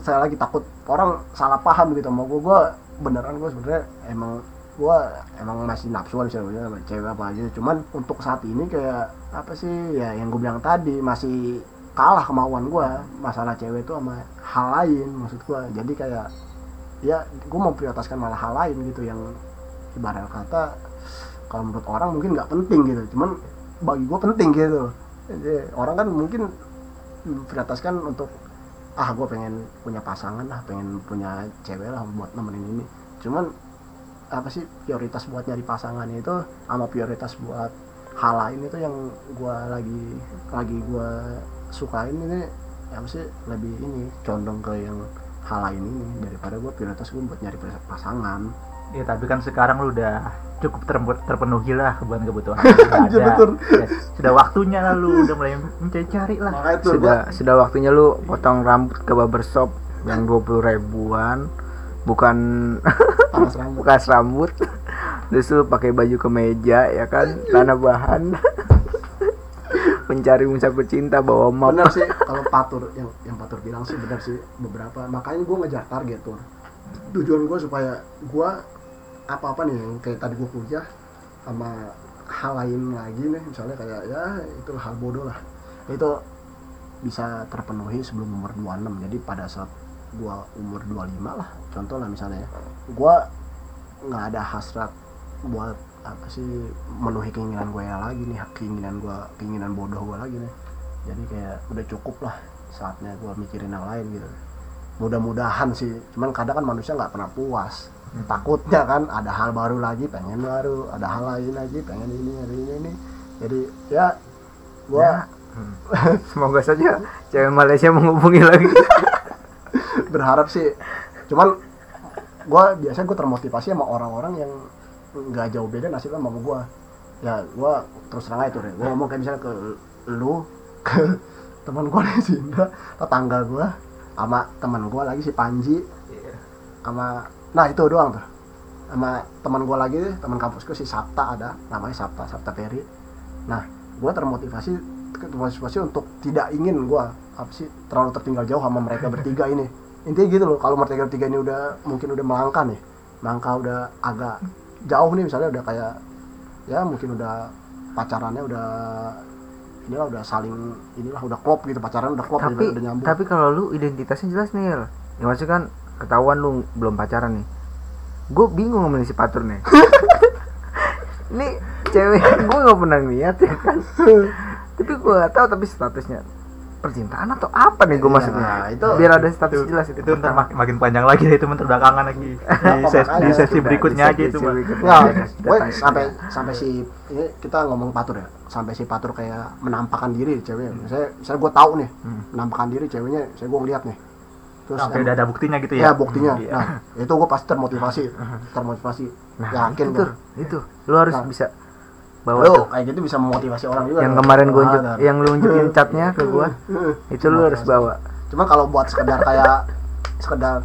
S2: saya lagi takut orang salah paham gitu sama gue gue beneran gue sebenarnya emang gue emang masih nafsuan sih sebenarnya sama cewek apa aja. Cuman untuk saat ini kayak apa sih? Ya yang gue bilang tadi masih kalah kemauan gue masalah cewek itu sama hal lain maksud gue jadi kayak ya gue mau prioritaskan malah hal lain gitu yang ibarat kata kalau menurut orang mungkin nggak penting gitu. Cuman bagi gue penting gitu. Jadi orang kan mungkin prioritaskan untuk ah gue pengen punya pasangan lah pengen punya cewek lah buat nemenin ini. Cuman apa sih prioritas buat nyari pasangan itu sama prioritas buat hal lain itu yang gue lagi lagi gue sukain ini apa sih lebih ini condong ke yang hal lain ini daripada gue prioritas gue buat nyari pasangan
S1: Ya tapi kan sekarang lu udah cukup ter- terpenuhi lah kebutuhan kebutuhan.
S2: Iya,
S1: ada.
S2: betul.
S1: Ya, sudah waktunya lah lu udah mulai mencari-cari lah.
S2: makanya tuh gue
S3: sudah sudah waktunya lu potong rambut ke barbershop yang 20 ribuan. Bukan
S2: panas rambut.
S3: bekas rambut. Terus lu pakai baju kemeja ya kan? Tanah bahan. Mencari musafir cinta bawa map
S2: bener sih kalau patur yang yang patur bilang sih bener sih beberapa. Makanya gue ngejar target tuh tujuan gue supaya gue apa apa nih yang kayak tadi gue kuliah sama hal lain lagi nih misalnya kayak ya itu hal bodoh lah. Itu bisa terpenuhi sebelum umur 26 jadi pada saat gue umur 25 lah contoh lah misalnya ya. Gue nggak ada hasrat buat apa sih memenuhi keinginan gue ya lagi nih keinginan gue keinginan bodoh gue lagi nih. Jadi kayak udah cukup lah saatnya gue mikirin yang lain gitu. Mudah-mudahan sih cuman kadang kan manusia nggak pernah puas takutnya kan ada hal baru lagi pengen baru ada hal lain lagi pengen ini ada ini ini. Jadi ya gue
S3: Ya. semoga saja cewek Malaysia menghubungi lagi.
S2: Berharap sih. Cuman gue biasanya gue termotivasi sama orang-orang yang nggak jauh beda nasibnya sama gue ya gue terus terang aja tuh gue ngomong kayak misalnya ke lu ke teman gue di sini tetangga gue sama teman gue lagi si Panji sama nah itu doang tuh. Sama teman gue lagi teman kampusku si Sabta ada namanya Sabta Sabta Ferry. Nah gue termotivasi termotivasi untuk tidak ingin gue apa sih terlalu tertinggal jauh sama mereka bertiga ini. Intinya gitu loh kalau mereka bertiga ini udah mungkin udah melangkah nih. Melangkah udah agak jauh nih misalnya udah kayak ya mungkin udah pacarannya udah inilah udah saling inilah udah klop gitu pacaran udah klop
S3: tapi
S2: udah, udah nyambung.
S3: tapi kalau lu identitasnya jelas nih ya maksudnya kan ketahuan lu belum pacaran nih. Gue bingung sama si patur nih. Ini cewek gue nggak pernah lihat ya kan? Tapi gue gak tahu tapi statusnya. Percintaan atau apa nih gue
S2: Iya,
S3: maksudnya?
S2: itu-
S3: biar ada status jelas itu,
S1: itu ntar makin, makin panjang lagi itu bentar belakangan lagi. Di, ses- di
S2: makanya?
S1: sesi
S3: Sudah,
S1: berikutnya
S3: di
S1: aja itu
S2: gue
S3: tanya.
S2: sampai sampai si ini kita ngomong patur ya, sampai si patur kayak menampakkan diri cewek. Saya saya gue tahu nih,
S3: Hmm.
S2: menampakkan diri ceweknya, saya gue ngeliat nih. Terus em-
S1: udah ada buktinya gitu
S2: ya
S1: ya
S2: buktinya.
S1: Iya.
S2: Nah, itu gue pasti termotivasi, termotivasi.
S3: nah
S2: Yakin
S3: itu tuh itu lu harus
S2: Nah.
S3: bisa bawa tuh.
S2: kayak gitu bisa memotivasi orang juga.
S3: yang kemarin gue
S2: Ada.
S3: yang lu unjukin catnya ke gue itu lu harus bawa
S2: Cuma kalau buat sekedar kayak sekedar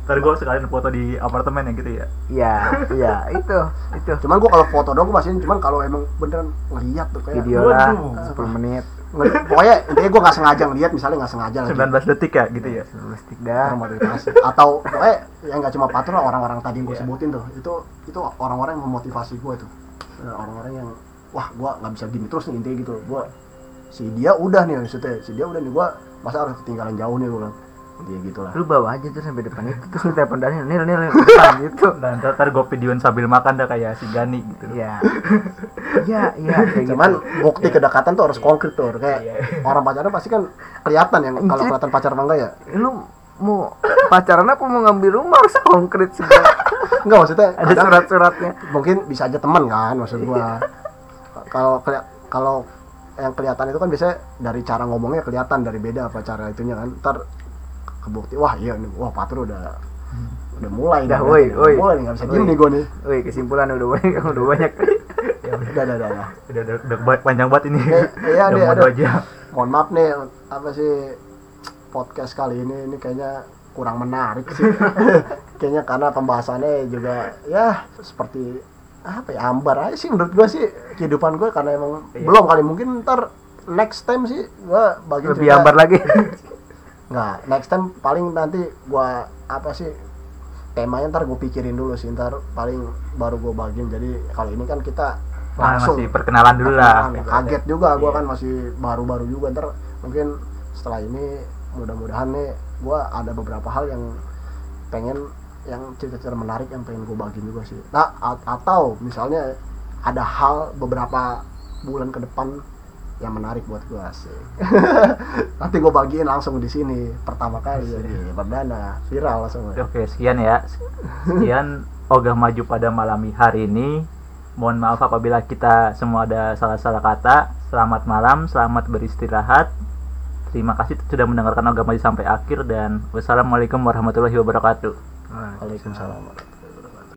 S1: ntar gue sekalian foto di apartemen ya gitu ya
S3: ya ya itu itu
S2: cuman gue kalau foto doang gue masih cuman kalau emang beneran ngeliat tuh kayak
S3: video lah
S1: Waduh.
S3: 10 menit
S2: pokoknya intinya gue nggak sengaja ngeliat misalnya nggak sengaja lagi.
S1: 19 detik ya gitu ya?
S3: Stick dah.
S2: Termotivasi atau pokoknya yang nggak cuma patur lah orang-orang tadi yang gue
S1: Iya.
S2: sebutin tuh. Itu itu orang-orang yang memotivasi gue tuh Eh, orang-orang yang wah gue nggak bisa gini terus nih intinya gitu. Gue si dia udah nih maksudnya. Si dia udah nih gue masa harus ketinggalan jauh nih gue bilang intinya gitu lah
S3: lu bawa aja tuh sampai depan itu terus lu telepon Daniel nil nil depan gitu.
S1: Dan ntar, ntar gue videoin sambil makan dah kayak si Gani gitu.
S3: Ya ya ya kayak
S2: cuman
S3: gitu
S2: bukti kedekatan tuh harus konkret tuh kayak
S1: Iya.
S2: orang pacaran pasti kan kelihatan yang kalau kelihatan pacar apa enggak ya.
S3: Lu mau pacaran apa mau ngambil rumah harus konkret segala
S2: enggak maksudnya
S3: ada surat-suratnya.
S2: mungkin bisa aja teman kan maksud gua. Kalau keli- kalau yang kelihatan itu kan biasanya dari cara ngomongnya kelihatan dari beda apa cara itunya kan. Ntar kebukti. Wah iya ini wah patur udah udah mulai
S3: Dah,
S2: nih,
S3: woi,
S2: udah
S3: woi.
S2: mulai nih nggak bisa diem
S3: Woi.
S2: nih gua nih.
S3: Woi kesimpulan udah banyak udah banyak.
S1: Ya udah
S2: udah udah udah, udah.
S1: udah, udah, udah panjang banget ini.
S2: Iya,
S1: udah mau dua jam.
S2: Mohon maaf nih apa sih podcast kali ini ini kayaknya kurang menarik sih. Kayaknya karena pembahasannya juga ya seperti apa ya ambar aja sih menurut gua sih kehidupan gua karena emang
S1: Iya.
S2: belum kali. Mungkin ntar next time sih gua bagi
S3: lebih ambar lagi
S2: nggak next time paling nanti gua apa sih temanya ntar gue pikirin dulu sih ntar paling baru gue bagiin. Jadi kalau ini kan kita
S1: Ah,
S2: langsung
S1: masih perkenalan dulu lah.
S2: Perkenalan, kaget juga gue
S1: Iya.
S2: kan masih baru-baru juga. Ntar mungkin setelah ini mudah-mudahan nih gue ada beberapa hal yang pengen yang cerita-cerita menarik yang pengen gue bagiin juga sih. Nah atau misalnya ada hal beberapa bulan ke depan yang menarik buat gue sih nanti gue bagiin langsung di sini pertama kali jadi perdana viral langsung
S1: Oke, sekian ya. Sekian ogah maju pada malam hari ini. Mohon maaf apabila kita semua ada salah-salah kata. Selamat malam, selamat beristirahat. Terima kasih sudah mendengarkan ogah maju sampai akhir dan wassalamualaikum warahmatullahi wabarakatuh.
S2: Waalaikumsalam